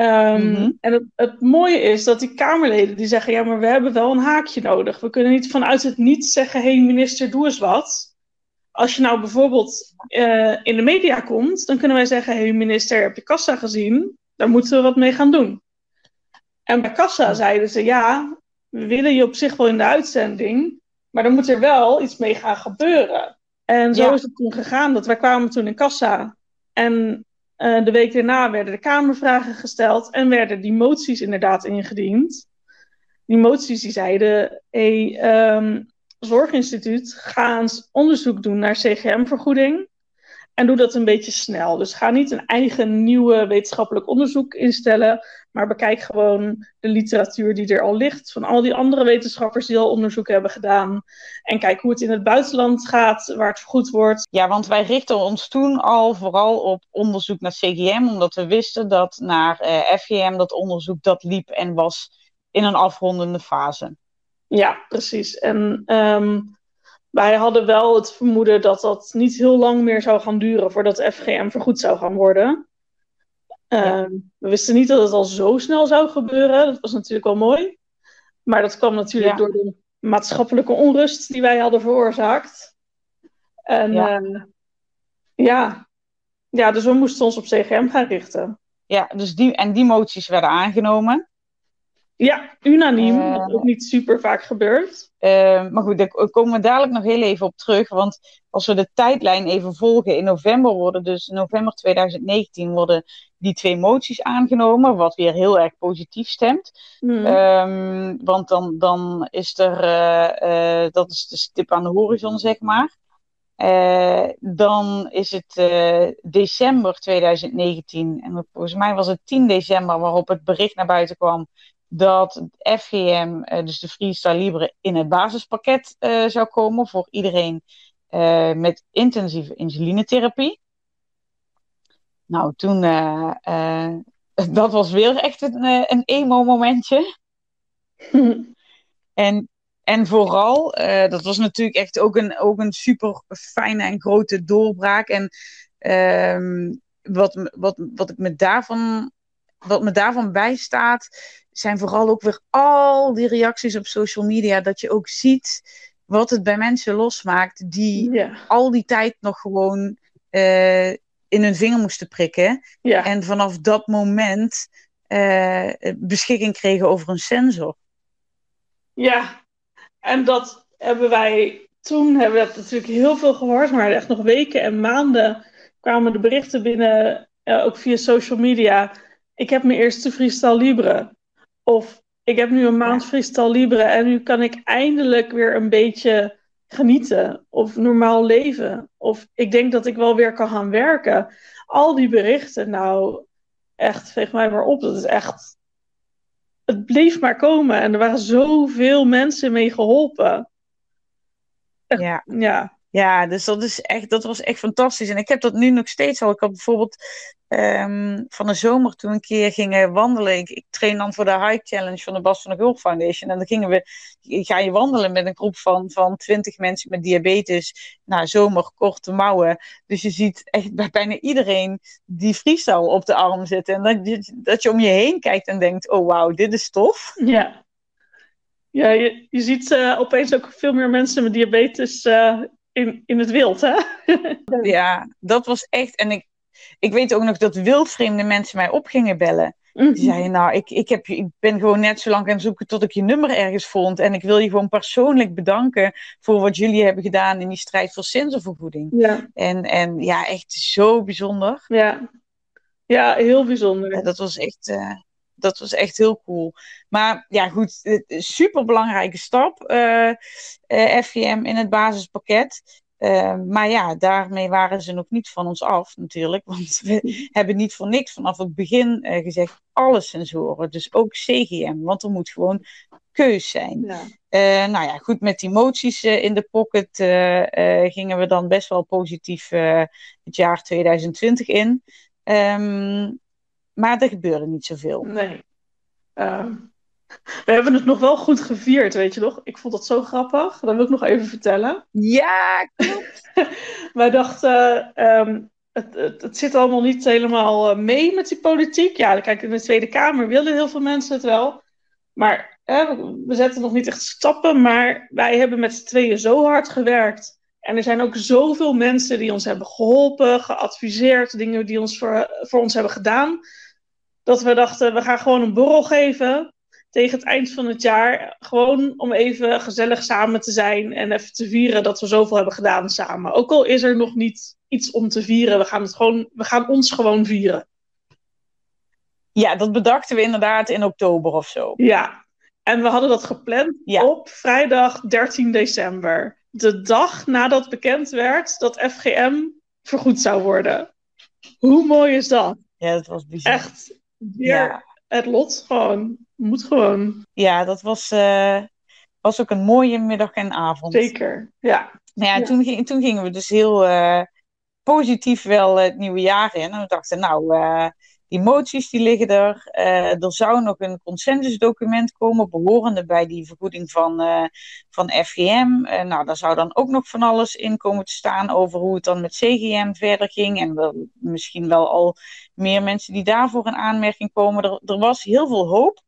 Speaker 2: Um, mm-hmm. En het, het, mooie is dat die Kamerleden die zeggen: ja, maar we hebben wel een haakje nodig. We kunnen niet vanuit het niet zeggen: hé, hey, minister, doe eens wat. Als je nou bijvoorbeeld uh, in de media komt, dan kunnen wij zeggen: hé, hey, minister, heb je Kassa gezien? Daar moeten we wat mee gaan doen. En bij Kassa zeiden ze: ja, we willen je op zich wel in de uitzending, maar dan moet er wel iets mee gaan gebeuren. En zo is het toen gegaan. Dat wij kwamen toen in kassa. En uh, de week daarna werden de Kamervragen gesteld. En werden die moties inderdaad ingediend. Die moties die zeiden... Hey, um, Zorginstituut, ga eens onderzoek doen naar CGM-vergoeding. En doe dat een beetje snel. Dus ga niet een eigen nieuwe wetenschappelijk onderzoek instellen, maar bekijk gewoon de literatuur die er al ligt van al die andere wetenschappers die al onderzoek hebben gedaan. En kijk hoe het in het buitenland gaat, waar het vergoed wordt.
Speaker 1: Ja, want wij richten ons toen al vooral op onderzoek naar CGM, omdat we wisten dat naar eh, FGM dat onderzoek dat liep en was in een afrondende fase.
Speaker 2: Ja, precies. En um, wij hadden wel het vermoeden dat dat niet heel lang meer zou gaan duren voordat FGM vergoed zou gaan worden. Ja. Uh, we wisten niet dat het al zo snel zou gebeuren. Dat was natuurlijk wel mooi. Maar dat kwam natuurlijk ja. door de maatschappelijke onrust die wij hadden veroorzaakt. En ja. Uh, ja. ja, dus we moesten ons op CGM gaan richten.
Speaker 1: Ja, dus die, en die moties werden aangenomen.
Speaker 2: Ja, unaniem, uh, wat ook niet super vaak gebeurt.
Speaker 1: Uh, maar goed, daar komen we dadelijk nog heel even op terug. Want als we de tijdlijn even volgen, in november worden dus november 2019 worden die twee moties aangenomen, wat weer heel erg positief stemt. Mm. Um, want dan, dan is er, uh, uh, dat is de stip aan de horizon, zeg maar. Uh, dan is het december 2019, en volgens mij was het 10 december waarop het bericht naar buiten kwam dat FGM, uh, dus de Freestyle Libre, in het basispakket uh, zou komen voor iedereen uh, met intensieve insulinetherapie. Nou, toen, [LAUGHS] dat was weer echt een, een emo-momentje. [LAUGHS] en, en vooral, dat was natuurlijk echt ook een, ook een super fijne en grote doorbraak. En ehm, wat, wat, wat ik me daarvan wat me daarvan bijstaat, zijn vooral ook weer al die reacties op social media. Dat je ook ziet wat het bij mensen losmaakt die al die tijd nog gewoon uh, in hun vinger moesten prikken.
Speaker 2: Ja.
Speaker 1: En vanaf dat moment uh, beschikking kregen over een sensor.
Speaker 2: Ja, en dat hebben wij toen, hebben we dat natuurlijk heel veel gehoord, maar echt nog weken en maanden kwamen de berichten binnen, uh, ook via social media. Ik heb mijn eerste freestyle libre. Of ik heb nu een maand freestyle libre en nu kan ik eindelijk weer een beetje genieten of normaal leven. Of ik denk dat ik wel weer kan gaan werken. Al die berichten, nou echt, veeg mij maar op. Dat is echt. Het bleef maar komen en er waren zoveel mensen mee geholpen.
Speaker 1: Echt, ja.
Speaker 2: ja.
Speaker 1: Ja, dus dat, is echt, dat was echt fantastisch. En ik heb dat nu nog steeds al. Ik had bijvoorbeeld um, van de zomer toen een keer gingen wandelen. Ik, ik, train dan voor de High Challenge van de Bas van de Gulf Foundation. En dan gingen we, ga je wandelen met een groep van, van 20 mensen met diabetes. Nou, zomer, korte mouwen. Dus je ziet echt bij bijna iedereen die freestyle op de arm zitten. En dat je, dat je om je heen kijkt en denkt, oh wauw, dit is tof.
Speaker 2: Ja. Ja, je, je ziet uh, opeens ook veel meer mensen met diabetes uh, in, in het wild, hè?
Speaker 1: ja, dat was echt. En ik, ik weet ook nog dat wildvreemde mensen mij op gingen bellen. Die zeiden, nou, ik, ik, heb, ik ben gewoon net zo lang gaan zoeken tot ik je nummer ergens vond. En ik wil je gewoon persoonlijk bedanken voor wat jullie hebben gedaan in die strijd voor sensorvergoeding.
Speaker 2: Ja.
Speaker 1: En, en ja, echt zo bijzonder.
Speaker 2: Ja, ja heel bijzonder.
Speaker 1: Ja, dat was echt... Uh, dat was echt heel cool. Maar ja, goed, super belangrijke stap, uh, uh, FGM in het basispakket. Uh, maar ja, daarmee waren ze nog niet van ons af natuurlijk. [LAUGHS] Want we [LAUGHS] hebben niet voor niks vanaf het begin gezegd, alle sensoren. Dus ook CGM, want er moet gewoon keus zijn.
Speaker 2: Ja.
Speaker 1: nou ja, goed, met die moties in de pocket gingen we dan best wel positief het jaar 2020 in. Um, maar er gebeurde niet zoveel.
Speaker 2: Nee. Uh, [LAUGHS] we hebben het nog wel goed gevierd, weet je nog? Ik vond dat zo grappig. Dat wil ik nog even vertellen.
Speaker 1: Ja, klopt. [LAUGHS]
Speaker 2: Wij dachten, um, het, het, het, zit allemaal niet helemaal mee met die politiek. Ja, kijk, in de Tweede Kamer willen heel veel mensen het wel. Maar hè, we zetten nog niet echt stappen. Maar wij hebben met z'n tweeën zo hard gewerkt. En er zijn ook zoveel mensen die ons hebben geholpen, geadviseerd, dingen die ons voor, voor ons hebben gedaan dat we dachten, we gaan gewoon een borrel geven tegen het eind van het jaar. Gewoon om even gezellig samen te zijn en even te vieren dat we zoveel hebben gedaan samen. Ook al is er nog niet iets om te vieren, we gaan, het gewoon, we gaan ons gewoon vieren.
Speaker 1: Ja, dat bedachten we inderdaad in oktober of zo.
Speaker 2: Ja, en we hadden dat gepland ja. op vrijdag 13 december. De dag nadat bekend werd dat FGM vergoed zou worden. Hoe mooi is dat?
Speaker 1: Ja, dat was bizar.
Speaker 2: Echt weer ja. het lot gewoon. Moet gewoon.
Speaker 1: Ja, dat was, uh, was ook een mooie middag en avond.
Speaker 2: Zeker, ja.
Speaker 1: Nou ja, ja. Toen, toen gingen we dus heel uh, positief wel het nieuwe jaar in. En we dachten, nou, uh, die moties die liggen er. Er zou nog een consensusdocument komen, behorende bij die vergoeding van, van FGM. Nou, daar zou dan ook nog van alles in komen te staan over hoe het dan met CGM verder ging. En wel, misschien wel al meer mensen die daarvoor in aanmerking komen. Er, er was heel veel hoop.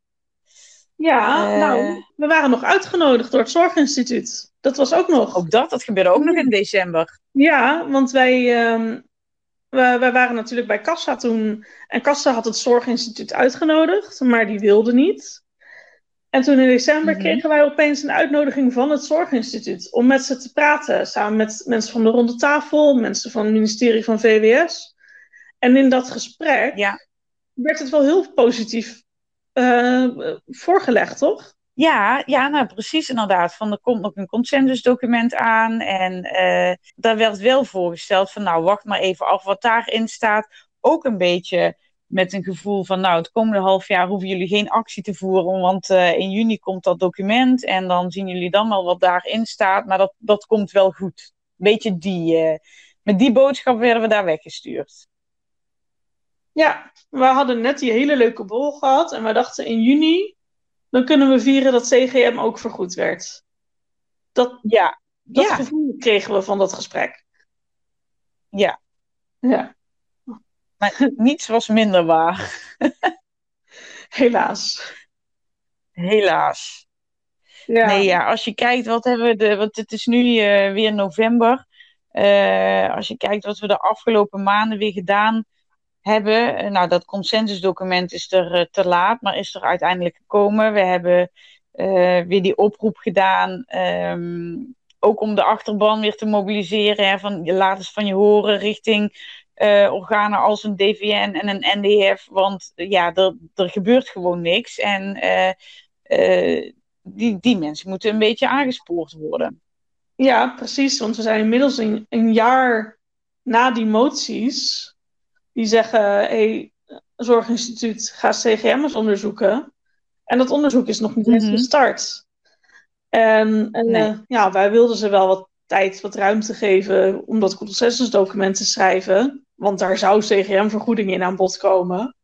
Speaker 2: Ja, nou, we waren nog uitgenodigd door het Zorginstituut. Dat was ook nog.
Speaker 1: Ook dat, dat gebeurde ook nog in december.
Speaker 2: Ja, want wij, um, wij, wij, waren natuurlijk bij Kassa toen. En Kassa had het Zorginstituut uitgenodigd, maar die wilde niet. En toen in december mhm. kregen wij opeens een uitnodiging van het Zorginstituut om met ze te praten. Samen met mensen van de Ronde Tafel, mensen van het ministerie van VWS. En in dat gesprek ja. werd het wel heel positief uh, voorgelegd, toch?
Speaker 1: Ja, ja, nou precies inderdaad. Van er komt nog een consensusdocument aan. En uh, daar werd wel voorgesteld van nou wacht maar even af wat daarin staat. Ook een beetje met een gevoel van, nou, het komende half jaar hoeven jullie geen actie te voeren, want uh, in juni komt dat document en dan zien jullie dan wel wat daarin staat, maar dat, dat komt wel goed. Beetje die, met die boodschap werden we daar weggestuurd.
Speaker 2: Ja, we hadden net die hele leuke bol gehad en we dachten in juni, dan kunnen we vieren dat CGM ook vergoed werd. Dat, ja. dat ja. gevoel kregen we van dat gesprek.
Speaker 1: Ja.
Speaker 2: Ja.
Speaker 1: Maar [LAUGHS] niets was minder waar. [LAUGHS]
Speaker 2: Helaas.
Speaker 1: Helaas. Ja. Nee, ja, als je kijkt, wat hebben we de. Want het is nu uh, weer november. Uh, als je kijkt wat we de afgelopen maanden weer gedaan hebben. Uh, nou, dat consensusdocument is er te laat, maar is er uiteindelijk gekomen. We hebben weer die oproep gedaan. Um, ook om de achterban weer te mobiliseren. Van laat eens van je horen richting organen als een DVN en een NDF. Want ja, er, er gebeurt gewoon niks. En die, die mensen moeten een beetje aangespoord worden.
Speaker 2: Ja, precies. Want we zijn inmiddels een jaar na die moties. Die zeggen, hey, Zorginstituut, ga CGM's onderzoeken. En dat onderzoek is nog niet eens mhm. gestart. En, en ja, wij wilden ze wel wat tijd, wat ruimte geven om dat consensusdocument te schrijven. Want daar zou CGM-vergoeding in aan bod komen.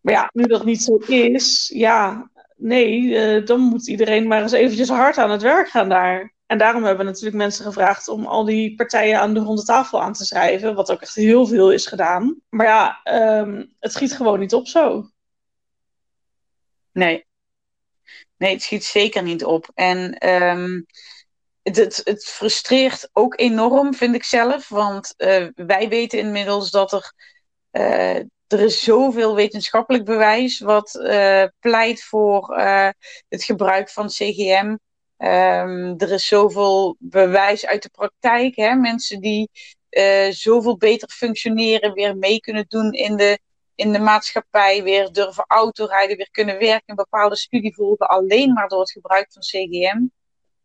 Speaker 2: Maar ja, nu dat niet zo is, ja, nee, uh, dan moet iedereen maar eens eventjes hard aan het werk gaan daar. En daarom hebben we natuurlijk mensen gevraagd om al die partijen aan de ronde tafel aan te schrijven. Wat ook echt heel veel is gedaan. Maar ja, um, het schiet gewoon niet op zo.
Speaker 1: Nee. Nee, het schiet zeker niet op. En um, het, het, frustreert ook enorm, vind ik zelf. Want uh, wij weten inmiddels dat er. Uh, er is zoveel wetenschappelijk bewijs wat uh, pleit voor het gebruik van CGM. Ehm, er is zoveel bewijs uit de praktijk. Hè? Mensen die zoveel beter functioneren, weer mee kunnen doen in de, in de maatschappij, weer durven autorijden, weer kunnen werken, een bepaalde studie volgen, alleen maar door het gebruik van CGM.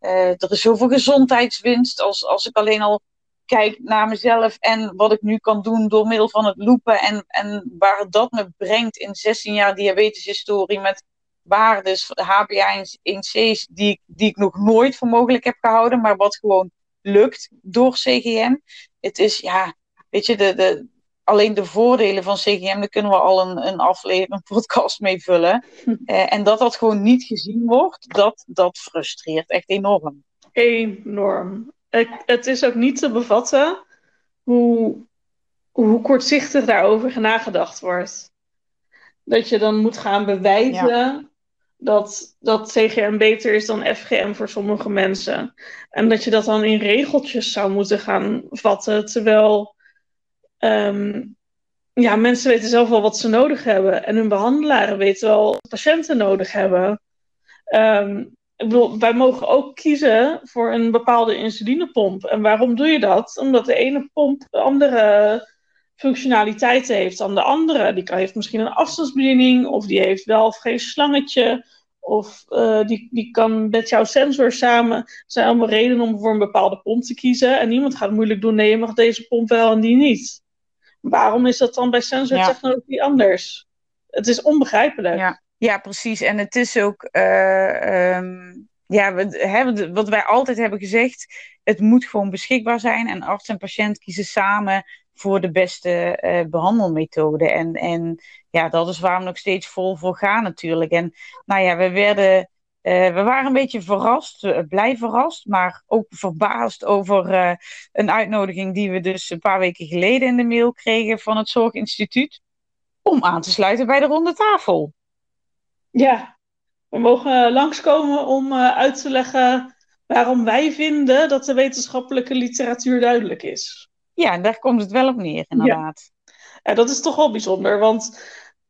Speaker 1: Uh, er is zoveel gezondheidswinst als, als ik alleen al kijk naar mezelf en wat ik nu kan doen door middel van het loepen en, en waar dat me brengt in 16 jaar diabeteshistorie met waardes, HbA en 1C's die, die ik nog nooit voor mogelijk heb gehouden, maar wat gewoon lukt door CGM. Het is, ja, weet je, de, de, alleen de voordelen van CGM, daar kunnen we al een, een aflevering, een podcast mee vullen. [LAUGHS] Eh, en dat dat gewoon niet gezien wordt, dat, dat frustreert echt enorm.
Speaker 2: Enorm. Het, het is ook niet te bevatten hoe, hoe kortzichtig daarover nagedacht wordt. Dat je dan moet gaan bewijzen dat, dat CGM beter is dan FGM voor sommige mensen. En dat je dat dan in regeltjes zou moeten gaan vatten, terwijl Um, ja, mensen weten zelf wel wat ze nodig hebben. En hun behandelaren weten wel wat patiënten nodig hebben. Um, ik bedoel, wij mogen ook kiezen voor een bepaalde insulinepomp. En waarom doe je dat? Omdat de ene pomp andere functionaliteiten heeft dan de andere. Die heeft misschien een afstandsbediening, of die heeft wel of geen slangetje. Of uh, die, die kan met jouw sensor samen. Er zijn allemaal redenen om voor een bepaalde pomp te kiezen. En niemand gaat moeilijk doen. Nee, je mag deze pomp wel en die niet. Waarom is dat dan bij sensortechnologie anders? Het is onbegrijpelijk.
Speaker 1: Ja. ja, precies. En het is ook, uh, um, ja, we, wat wij altijd hebben gezegd, het moet gewoon beschikbaar zijn. En arts en patiënt kiezen samen voor de beste uh, behandelmethode. En, en ja, dat is waar we nog steeds vol voor gaan natuurlijk. En nou ja, we werden uh, we waren een beetje verrast, uh, blij verrast, maar ook verbaasd over een uitnodiging die we dus een paar weken geleden in de mail kregen van het Zorginstituut om aan te sluiten bij de ronde tafel.
Speaker 2: Ja, We mogen langskomen om uit te leggen waarom wij vinden dat de wetenschappelijke literatuur duidelijk is.
Speaker 1: Ja, daar komt het wel op neer, inderdaad.
Speaker 2: Ja, dat is toch wel bijzonder, want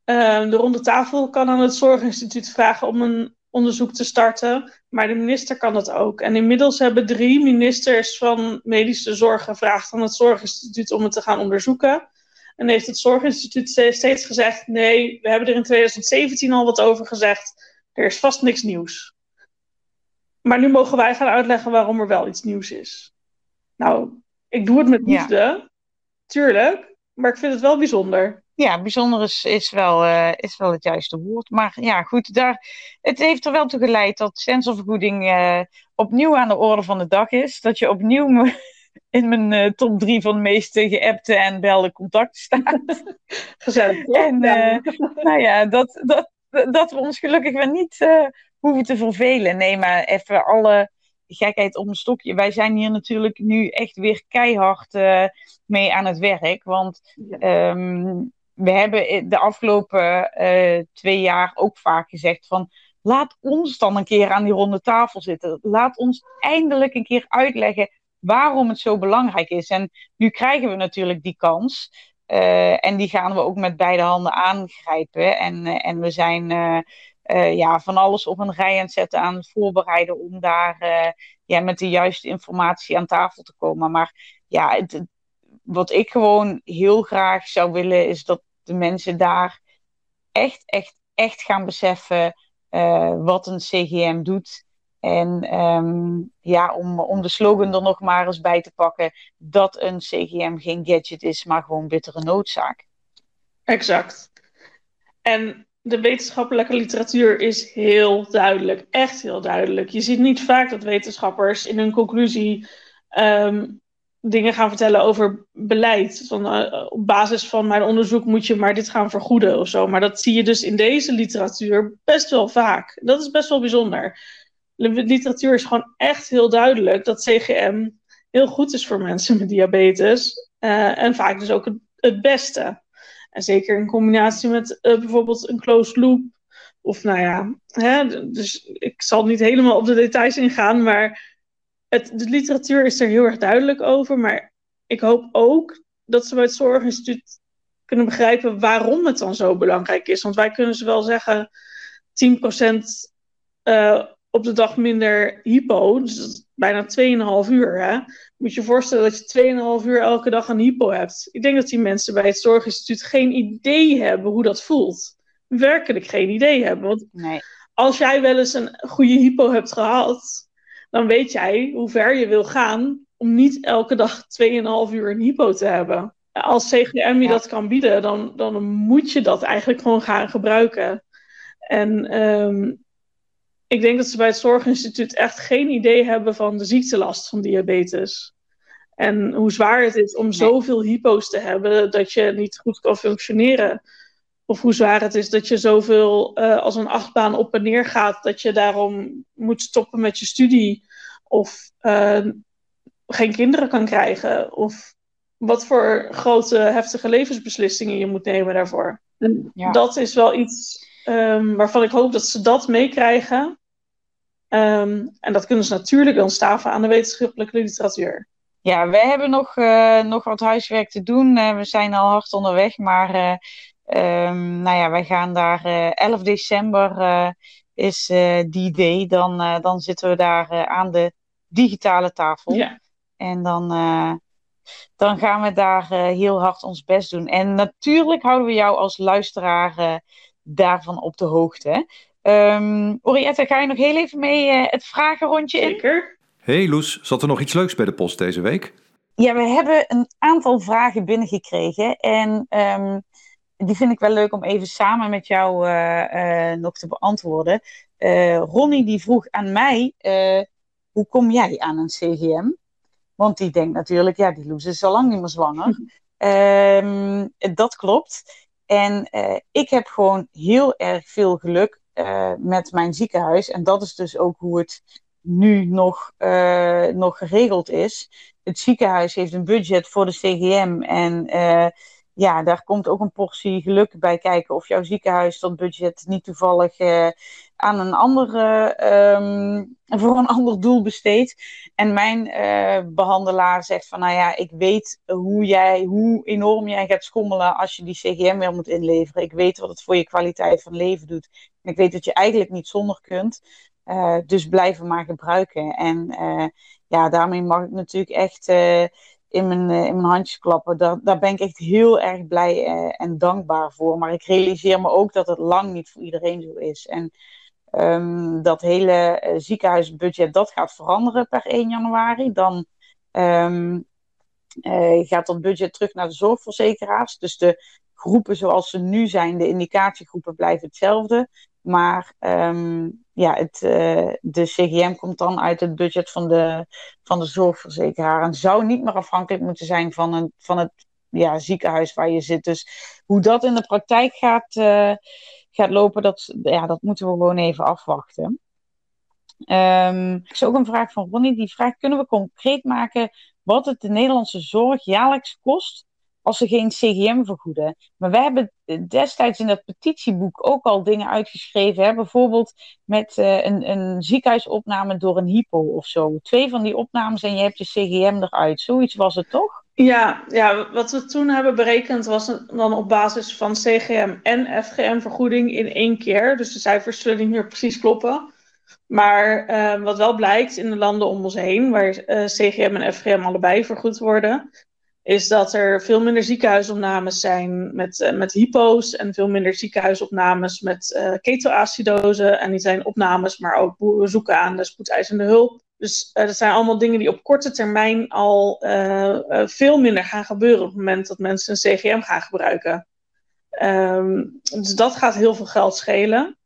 Speaker 2: de ronde tafel kan aan het Zorginstituut vragen om een onderzoek te starten. Maar de minister kan dat ook. En inmiddels hebben drie ministers van medische zorg gevraagd aan het Zorginstituut om het te gaan onderzoeken. En heeft het Zorginstituut steeds gezegd: nee, we hebben er in 2017 al wat over gezegd. Er is vast niks nieuws. Maar nu mogen wij gaan uitleggen waarom er wel iets nieuws is. Nou, ik doe het met liefde, tuurlijk, maar ik vind het wel bijzonder
Speaker 1: ja, bijzonder is, is, wel, uh, is wel het juiste woord. Maar ja, goed, daar, het heeft er wel toe geleid dat sensorvergoeding uh, opnieuw aan de orde van de dag is. Dat je opnieuw [LAUGHS] in mijn uh, top drie van de meeste geappte en belde contacten staat. [LAUGHS]
Speaker 2: Gezellig.
Speaker 1: en nou ja, dat, dat, dat we ons gelukkig weer niet hoeven te vervelen. Nee, maar even alle gekheid op een stokje. Wij zijn hier natuurlijk nu echt weer keihard mee aan het werk. Want um, we hebben de afgelopen uh, twee jaar ook vaak gezegd van laat ons dan een keer aan die ronde tafel zitten. Laat ons eindelijk een keer uitleggen waarom het zo belangrijk is. En nu krijgen we natuurlijk die kans. Uh, en die gaan we ook met beide handen aangrijpen. En, en we zijn ja, van alles op een rij aan het zetten, aan het voorbereiden om daar ja, met de juiste informatie aan tafel te komen. Maar ja, wat ik gewoon heel graag zou willen, is dat de mensen daar echt, echt, echt gaan beseffen uh, wat een CGM doet. En um, ja, om, om de slogan er nog maar eens bij te pakken, dat een CGM geen gadget is, maar gewoon bittere noodzaak.
Speaker 2: Exact. En de wetenschappelijke literatuur is heel duidelijk, echt heel duidelijk. Je ziet niet vaak dat wetenschappers in hun conclusie um, dingen gaan vertellen over beleid. Van, uh, op basis van mijn onderzoek moet je maar dit gaan vergoeden of zo. Maar dat zie je dus in deze literatuur best wel vaak. Dat is best wel bijzonder. De literatuur is gewoon echt heel duidelijk dat CGM heel goed is voor mensen met diabetes. Uh, en vaak dus ook het, het, beste. En zeker in combinatie met uh, bijvoorbeeld een closed loop. Of nou ja, hè, dus ik zal niet helemaal op de details ingaan, maar het, de literatuur is er heel erg duidelijk over, maar ik hoop ook dat ze bij het Zorginstituut kunnen begrijpen waarom het dan zo belangrijk is. Want wij kunnen ze wel zeggen 10% uh, op de dag minder hypo, dus bijna 2,5 uur. Hè? Moet je je voorstellen dat je 2,5 uur elke dag een hypo hebt. Ik denk dat die mensen bij het Zorginstituut geen idee hebben hoe dat voelt. Werkelijk geen idee hebben. Want
Speaker 1: nee.
Speaker 2: als jij wel eens een goede hypo hebt gehad, dan weet jij hoe ver je wil gaan om niet elke dag 2,5 uur een hypo te hebben. Als CGM je dat kan bieden, dan, dan moet je dat eigenlijk gewoon gaan gebruiken. En um, ik denk dat ze bij het Zorginstituut echt geen idee hebben van de ziektelast van diabetes. En hoe zwaar het is om nee. zoveel hypo's te hebben dat je niet goed kan functioneren. Of hoe zwaar het is dat je zoveel uh, als een achtbaan op en neer gaat, dat je daarom moet stoppen met je studie. Of uh, geen kinderen kan krijgen. Of wat voor grote, heftige levensbeslissingen je moet nemen daarvoor. Ja. dat is wel iets um, waarvan ik hoop dat ze dat meekrijgen. Um, en dat kunnen ze natuurlijk dan staven aan de wetenschappelijke literatuur.
Speaker 1: Ja, wij hebben nog, uh, nog wat huiswerk te doen. Uh, we zijn al hard onderweg, maar uh, Um, nou ja, wij gaan daar uh, 11 december is die day. Dan, dan zitten we daar aan de digitale tafel.
Speaker 2: Ja.
Speaker 1: En dan, dan gaan we daar heel hard ons best doen. En natuurlijk houden we jou als luisteraar daarvan op de hoogte. Um, Orietta, ga je nog heel even mee het vragenrondje in?
Speaker 2: Zeker.
Speaker 3: Hey Loes, zat er nog iets leuks bij de post deze week?
Speaker 1: Ja, we hebben een aantal vragen binnengekregen. En um, die vind ik wel leuk om even samen met jou uh, uh, nog te beantwoorden. Uh, Ronnie die vroeg aan mij, hoe kom jij aan een CGM? Want die denkt natuurlijk, ja, die Loes is al lang niet meer zwanger. um, [LAUGHS] dat klopt. En ik heb gewoon heel erg veel geluk met mijn ziekenhuis. En dat is dus ook hoe het nu nog, nog geregeld is. Het ziekenhuis heeft een budget voor de CGM en ja, daar komt ook een portie geluk bij kijken of jouw ziekenhuis dat budget niet toevallig aan een andere, um, [LAUGHS] voor een ander doel besteedt. En mijn behandelaar zegt van, nou ja, ik weet hoe jij, hoe enorm jij gaat schommelen als je die CGM weer moet inleveren. Ik weet wat het voor je kwaliteit van leven doet. Ik weet dat je eigenlijk niet zonder kunt. Uh, dus blijven maar gebruiken. En ja, daarmee mag ik natuurlijk echt in mijn, in mijn handjes klappen. Daar, daar ben ik echt heel erg blij en dankbaar voor. Maar ik realiseer me ook dat het lang niet voor iedereen zo is. En um, dat hele ziekenhuisbudget, dat gaat veranderen per 1 januari. Dan um, gaat dat budget terug naar de zorgverzekeraars. Dus de groepen zoals ze nu zijn, de indicatiegroepen, blijven hetzelfde. Maar um, ja, het, uh, de CGM komt dan uit het budget van de, van de zorgverzekeraar. En zou niet meer afhankelijk moeten zijn van, een, van het ja, ziekenhuis waar je zit. Dus hoe dat in de praktijk gaat, uh, gaat lopen, dat, ja, dat moeten we gewoon even afwachten. Um, er is ook een vraag van Ronnie. Die vraagt: kunnen we concreet maken wat het de Nederlandse zorg jaarlijks kost als ze geen CGM vergoeden. Maar wij hebben destijds in dat petitieboek ook al dingen uitgeschreven. Hè? Bijvoorbeeld met uh, een, een ziekenhuisopname door een hypo of zo. Twee van die opnames en je hebt je CGM eruit. Zoiets was het toch?
Speaker 2: Ja, ja, wat we toen hebben berekend was dan op basis van CGM en FGM-vergoeding in één keer. Dus de cijfers zullen niet meer precies kloppen. Maar uh, wat wel blijkt in de landen om ons heen, waar uh, CGM en FGM allebei vergoed worden, is dat er veel minder ziekenhuisopnames zijn met, uh, met hypo's en veel minder ziekenhuisopnames met uh, ketoacidose. En die zijn opnames, maar ook bezoeken aan de spoedeisende hulp. Dus uh, dat zijn allemaal dingen die op korte termijn al veel minder gaan gebeuren op het moment dat mensen een CGM gaan gebruiken. Um, dus dat gaat heel veel geld schelen.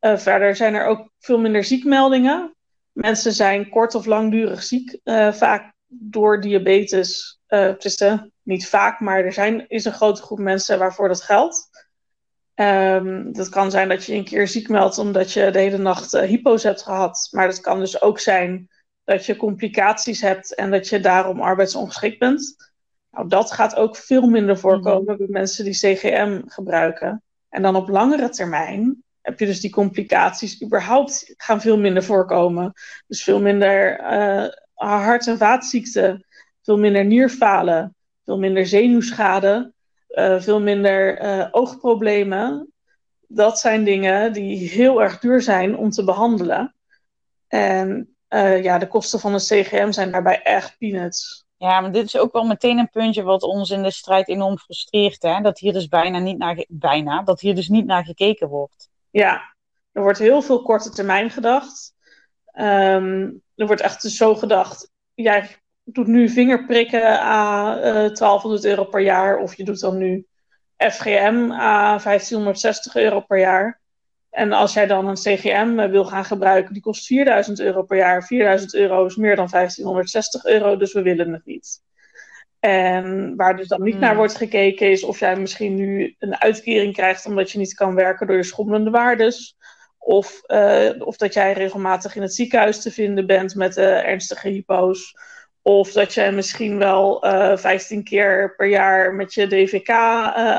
Speaker 2: verder zijn er ook veel minder ziekmeldingen. Mensen zijn kort of langdurig ziek, vaak door diabetes uh, tussen, niet vaak, maar er zijn, is een grote groep mensen waarvoor dat geldt. Um, dat kan zijn dat je een keer ziek meldt omdat je de hele nacht uh, hypo's hebt gehad. Maar dat kan dus ook zijn dat je complicaties hebt en dat je daarom arbeidsongeschikt bent. Nou, dat gaat ook veel minder voorkomen mm -hmm. bij mensen die CGM gebruiken. En dan op langere termijn heb je dus die complicaties überhaupt gaan veel minder voorkomen. Dus veel minder uh, hart- en vaatziekten veel minder nierfalen, veel minder zenuwschade, uh, veel minder uh, oogproblemen. Dat zijn dingen die heel erg duur zijn om te behandelen. En uh, ja, de kosten van een CGM zijn daarbij echt peanuts.
Speaker 1: Ja, maar dit is ook wel meteen een puntje wat ons in de strijd enorm frustreert. Hè? Dat hier dus bijna niet naar, bijna, dat hier dus niet naar gekeken wordt.
Speaker 2: Ja, er wordt heel veel korte termijn gedacht. Um, er wordt echt zo gedacht, jij doet nu vingerprikken aan uh, 1200 euro per jaar. Of je doet dan nu FGM aan 1560 euro per jaar. En als jij dan een CGM wil gaan gebruiken, die kost 4000 euro per jaar. 4000 euro is meer dan 1560 euro, dus we willen het niet. En waar dus dan niet hmm. naar wordt gekeken is of jij misschien nu een uitkering krijgt omdat je niet kan werken door je schommelende waardes. Of, uh, of dat jij regelmatig in het ziekenhuis te vinden bent met uh, ernstige hypo's. Of dat je misschien wel uh, eh, 15 keer per jaar met je DVK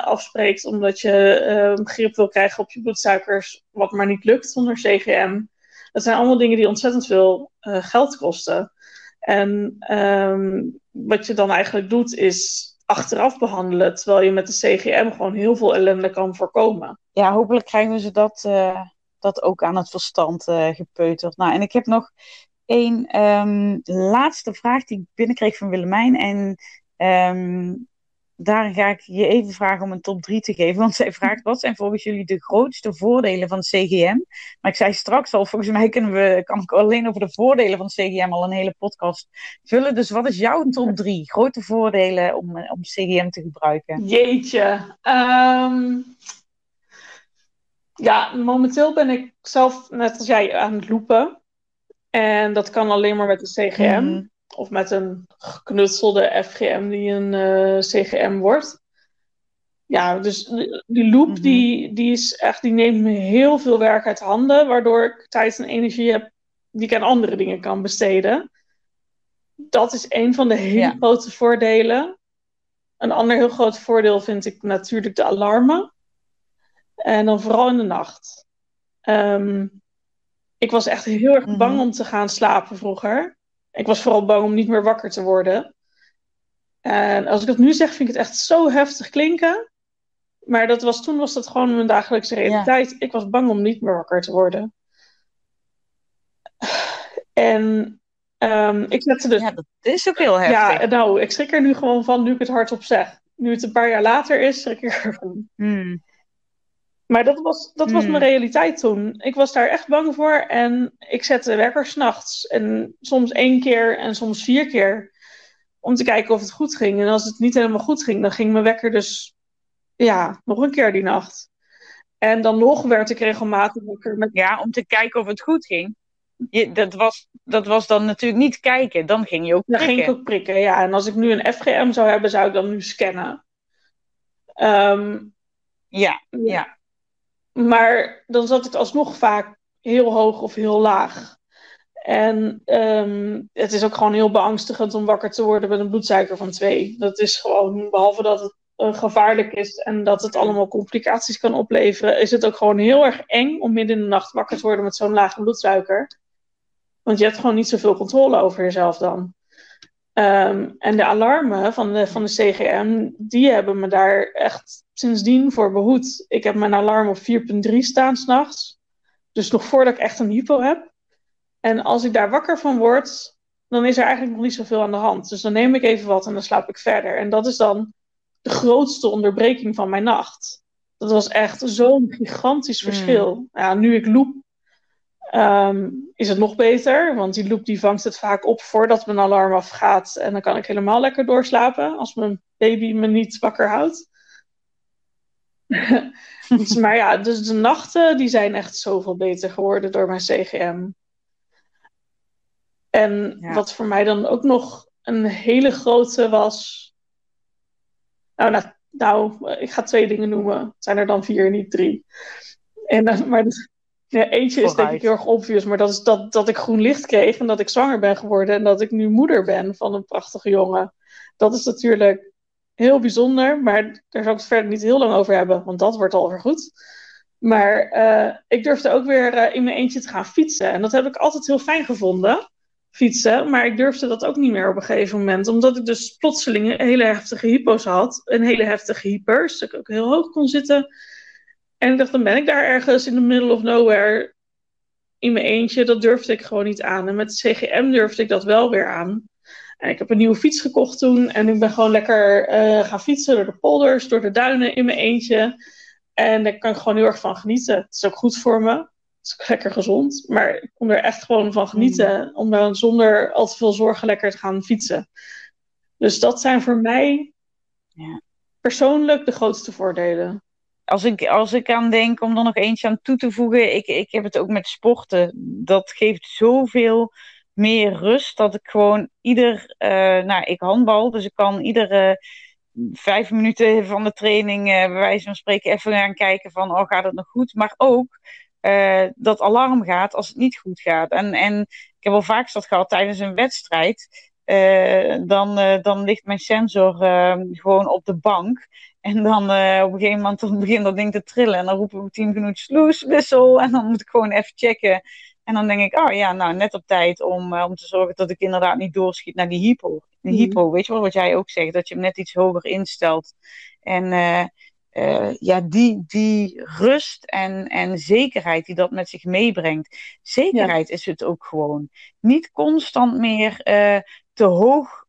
Speaker 2: afspreekt, omdat je uh, grip wil krijgen op je bloedsuikers, wat maar niet lukt zonder CGM. Dat zijn allemaal dingen die ontzettend veel geld kosten. En um, wat je dan eigenlijk doet, is achteraf behandelen, terwijl je met de CGM gewoon heel veel ellende kan voorkomen.
Speaker 1: Ja, hopelijk krijgen ze dat, dat ook aan het verstand gepeuterd. Nou, en ik heb nog een um, laatste vraag die ik binnenkreeg van Willemijn. En um, daar ga ik je even vragen om een top 3 te geven. Want zij vraagt: wat zijn volgens jullie de grootste voordelen van CGM? Maar ik zei straks al: volgens mij kunnen we, kan ik alleen over de voordelen van CGM al een hele podcast vullen. Dus wat is jouw top 3 grote voordelen om, om CGM te gebruiken?
Speaker 2: Jeetje. Um, ja, momenteel ben ik zelf, net als jij, aan het lopen. En dat kan alleen maar met een CGM. Mm. Of met een geknutselde FGM die een uh, CGM wordt. Ja, dus die loop mm-hmm. die, die, is echt, die neemt me heel veel werk uit handen. Waardoor ik tijd en energie heb die ik aan andere dingen kan besteden. Dat is een van de hele ja. grote voordelen. een ander heel groot voordeel vind ik natuurlijk de alarmen. En dan vooral in de nacht. Ehm, ik was echt heel erg bang mhm. om te gaan slapen vroeger. Ik was vooral bang om niet meer wakker te worden. En als ik dat nu zeg, vind ik het echt zo heftig klinken. Maar dat was, toen was dat gewoon mijn dagelijkse realiteit. Ik was bang om niet meer wakker te worden. En um, ik zette dus...
Speaker 1: Ja, dat is ook heel heftig.
Speaker 2: Ja, nou, ik schrik er nu gewoon van nu ik het hardop zeg. Nu het een paar jaar later is, schrik ik ervan. Hmm. Maar dat was, dat was mijn hmm. realiteit toen. Ik was daar echt bang voor en ik zette wekker s'nachts. En soms één keer en soms vier keer. Om te kijken of het goed ging. En als het niet helemaal goed ging, dan ging mijn wekker dus ja, nog een keer die nacht. En dan nog werd ik regelmatig wakker met...
Speaker 1: Ja, om te kijken of het goed ging. Je, dat, was, dat was dan natuurlijk niet kijken, dan ging je ook prikken.
Speaker 2: Dan ging ik ook prikken, ja. En als ik nu een FGM zou hebben, zou ik dan nu scannen.
Speaker 1: Ehm, ja, ja.
Speaker 2: Maar dan zat ik alsnog vaak heel hoog of heel laag. En ehm, het is ook gewoon heel beangstigend om wakker te worden met een bloedsuiker van 2. Dat is gewoon, behalve dat het uh, gevaarlijk is en dat het allemaal complicaties kan opleveren, is het ook gewoon heel erg eng om midden in de nacht wakker te worden met zo'n lage bloedsuiker. Want je hebt gewoon niet zoveel controle over jezelf dan. Ehm, en de alarmen van de, van de CGM, die hebben me daar echt sindsdien voor behoed. Ik heb mijn alarm op 4.3 staan s'nachts. Dus nog voordat ik echt een hypo heb. En als ik daar wakker van word, dan is er eigenlijk nog niet zoveel aan de hand. Dus dan neem ik even wat en dan slaap ik verder. En dat is dan de grootste onderbreking van mijn nacht. Dat was echt zo'n gigantisch hmm. verschil. Ja, nu ik loop, ehm, is het nog beter. Want die loop die vangt het vaak op voordat mijn alarm afgaat. En dan kan ik helemaal lekker doorslapen. Als mijn baby me niet wakker houdt. Maar ja, dus de nachten die zijn echt zoveel beter geworden door mijn CGM. En wat voor mij dan ook nog een hele grote was. Nou, nou, nou, ik ga twee dingen noemen. Het zijn er dan vier, niet drie. En, maar ja, eentje is denk ik heel erg obvious, maar dat is dat, dat ik groen licht kreeg en dat ik zwanger ben geworden en dat ik nu moeder ben van een prachtige jongen. Dat is natuurlijk heel bijzonder, maar daar zou ik het verder niet heel lang over hebben, want dat wordt al goed. Maar uh, ik durfde ook weer uh, in mijn eentje te gaan fietsen. En dat heb ik altijd heel fijn gevonden, fietsen. Maar ik durfde dat ook niet meer op een gegeven moment. Omdat ik dus plotseling hele heftige hypo's had. Een hele heftige hypers. Dat ik ook heel hoog kon zitten. En ik dacht, dan ben ik daar ergens in the middle of nowhere in mijn eentje. Dat durfde ik gewoon niet aan. En met CGM durfde ik dat wel weer aan. En ik heb een nieuwe fiets gekocht toen. En ik ben gewoon lekker uh, gaan fietsen door de polders, door de duinen in mijn eentje. En daar kan ik gewoon heel erg van genieten. Het is ook goed voor me. Het is ook lekker gezond. Maar ik kon er echt gewoon van genieten. Mm. Om dan zonder al te veel zorgen lekker te gaan fietsen. Dus dat zijn voor mij ja. persoonlijk de grootste voordelen.
Speaker 1: Als ik, als ik aan denk om er nog eentje aan toe te voegen. Ik, ik heb het ook met sporten. Dat geeft zoveel meer rust. Dat ik gewoon ieder, uh, nou ik handbal, dus ik kan iedere vijf minuten van de training, uh, bij wijze van spreken, even gaan kijken van, oh gaat het nog goed? Maar ook uh, dat alarm gaat als het niet goed gaat. En, en ik heb wel vaak dat gehad tijdens een wedstrijd. Dan, dan ligt mijn sensor gewoon op de bank. En dan op een gegeven moment begint dat ding te trillen. En dan roepen we tien minuten sloeswissel. En dan moet ik gewoon even checken en dan denk ik, oh ja, nou net op tijd om, uh, om te zorgen dat ik inderdaad niet doorschiet naar die hypo. Die mhm. hypo, weet je wel wat jij ook zegt, dat je hem net iets hoger instelt. En uh, uh, ja, die, die rust en, en zekerheid die dat met zich meebrengt. Zekerheid is het ook gewoon. Niet constant meer te hoog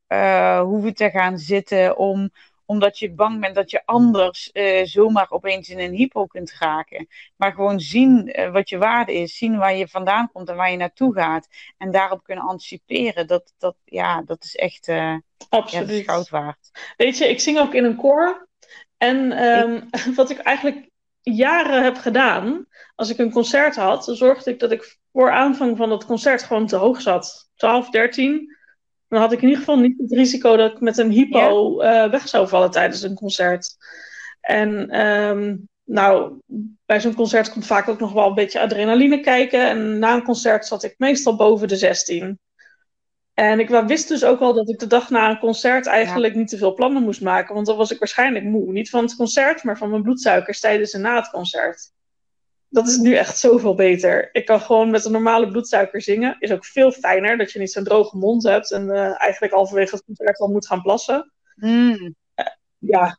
Speaker 1: hoeven te gaan zitten om, omdat je bang bent dat je anders uh, zomaar opeens in een hypo kunt raken. Maar gewoon zien uh, wat je waarde is, zien waar je vandaan komt en waar je naartoe gaat. En daarop kunnen anticiperen, dat, dat, ja, dat is echt uh, Absoluut. Ja, goud waard.
Speaker 2: Weet je, ik zing ook in een koor. En um, [LAUGHS] wat ik eigenlijk jaren heb gedaan, als ik een concert had, zorgde ik dat ik voor aanvang van dat concert gewoon te hoog zat. 12, 13 dan had ik in ieder geval niet het risico dat ik met een hypo uh, weg zou vallen tijdens een concert. En um, nou, bij zo'n concert komt vaak ook nog wel een beetje adrenaline kijken. En na een concert zat ik meestal boven de 16. En ik wist dus ook al dat ik de dag na een concert eigenlijk niet te veel plannen moest maken. Want dan was ik waarschijnlijk moe. Niet van het concert, maar van mijn bloedsuikers tijdens en na het concert. Dat is nu echt zoveel beter. Ik kan gewoon met een normale bloedsuiker zingen. Is ook veel fijner dat je niet zo'n droge mond hebt. En uh, eigenlijk halverwege het concert al moet gaan plassen.
Speaker 1: Mm.
Speaker 2: Uh, ja,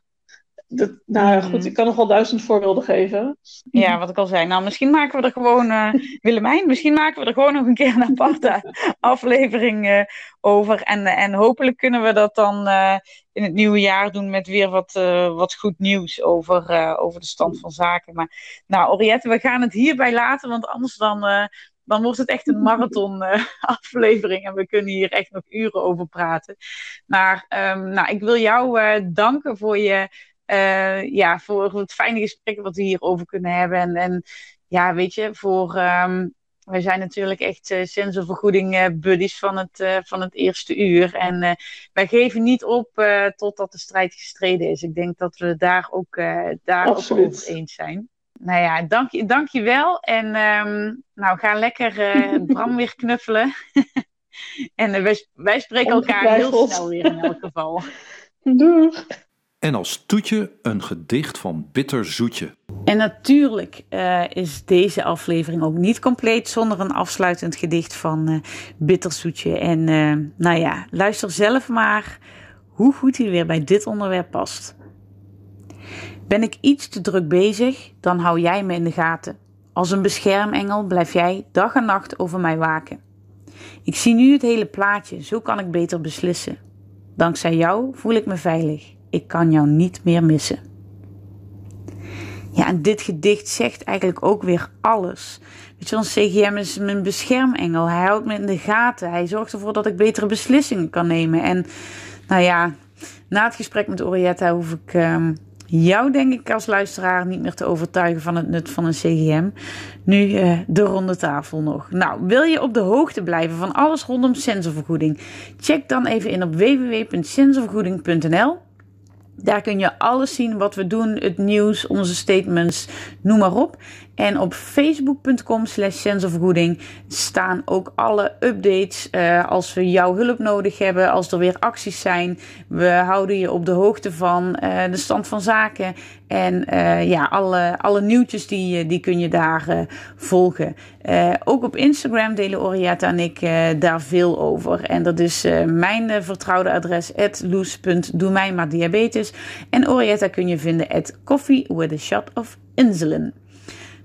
Speaker 2: dat, nou goed, ik kan nog wel duizend voorbeelden geven.
Speaker 1: Ja, wat ik al zei. Nou, misschien maken we er gewoon, uh, [LAUGHS] Willemijn, misschien maken we er gewoon nog een keer een aparte [LAUGHS] aflevering uh, over. En, en hopelijk kunnen we dat dan uh, in het nieuwe jaar doen met weer wat, wat goed nieuws over, over de stand van zaken. Maar nou, Oriette, we gaan het hierbij laten, want anders dan dan wordt het echt een marathon uh, [LAUGHS] aflevering en we kunnen hier echt nog uren over praten. Maar um, nou, ik wil jou uh, danken voor je uh, ja, voor het fijne gesprek wat we hierover kunnen hebben. En, en ja, weet je, voor. Um, wij zijn natuurlijk echt uh, sensorvergoeding uh, buddies van het, uh, van het eerste uur. En wij geven niet op totdat de strijd gestreden is. Ik denk dat we daar ook, daar ook over eens zijn. Nou ja, dank je, dank je wel. En um, nou, ga lekker [LAUGHS] Bram weer knuffelen. [LAUGHS] en wij, wij spreken elkaar heel snel weer in elk geval. [LAUGHS]
Speaker 2: Doeg!
Speaker 3: En als toetje een gedicht van Bitter Zoetje.
Speaker 1: En natuurlijk uh, is deze aflevering ook niet compleet zonder een afsluitend gedicht van uh, Bitter Zoetje. En uh, nou ja, luister zelf maar hoe goed hij weer bij dit onderwerp past. Ben ik iets te druk bezig, dan hou jij me in de gaten. Als een beschermengel blijf jij dag en nacht over mij waken. Ik zie nu het hele plaatje, zo kan ik beter beslissen. Dankzij jou voel ik me veilig ik kan jou niet meer missen. Ja, en dit gedicht zegt eigenlijk ook weer alles. Weet je, CGM is mijn beschermengel. Hij houdt me in de gaten. Hij zorgt ervoor dat ik betere beslissingen kan nemen. En nou ja, na het gesprek met Orietta hoef ik um, jou, denk ik, als luisteraar niet meer te overtuigen van het nut van een CGM. Nu uh, de ronde tafel nog. Nou, wil je op de hoogte blijven van alles rondom sensorvergoeding? Check dan even in op www.sensorvergoeding.nl. Daar kun je alles zien wat we doen, het nieuws, onze statements, noem maar op. En op facebook.com slash staan ook alle updates uh, als we jouw hulp nodig hebben, als er weer acties zijn. We houden je op de hoogte van uh, de stand van zaken. En uh, ja, alle, alle nieuwtjes die, die kun je daar volgen. ook op Instagram delen Orietta en ik daar veel over. En dat is mijn vertrouwde adres, diabetes. En Orietta kun je vinden at coffee with a shot of insulin.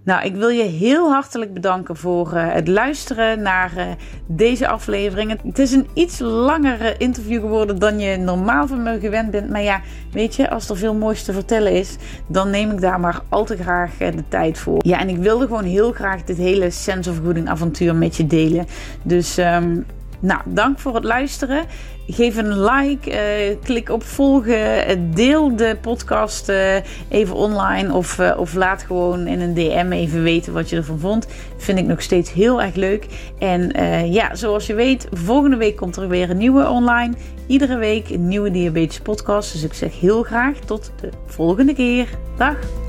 Speaker 1: Nou, ik wil je heel hartelijk bedanken voor uh, het luisteren naar uh, deze aflevering. Het is een iets langere interview geworden dan je normaal van me gewend bent. Maar ja, weet je, als er veel moois te vertellen is, dan neem ik daar maar al te graag uh, de tijd voor. Ja, en ik wilde gewoon heel graag dit hele sensorvergoeding avontuur met je delen. Dus um, nou, dank voor het luisteren. Geef een like, uh, klik op volgen, deel de podcast uh, even online of, of laat gewoon in een DM even weten wat je ervan vond. Vind ik nog steeds heel erg leuk. En ja, zoals je weet, volgende week komt er weer een nieuwe online. Iedere week een nieuwe diabetes podcast. Dus ik zeg heel graag tot de volgende keer. Dag!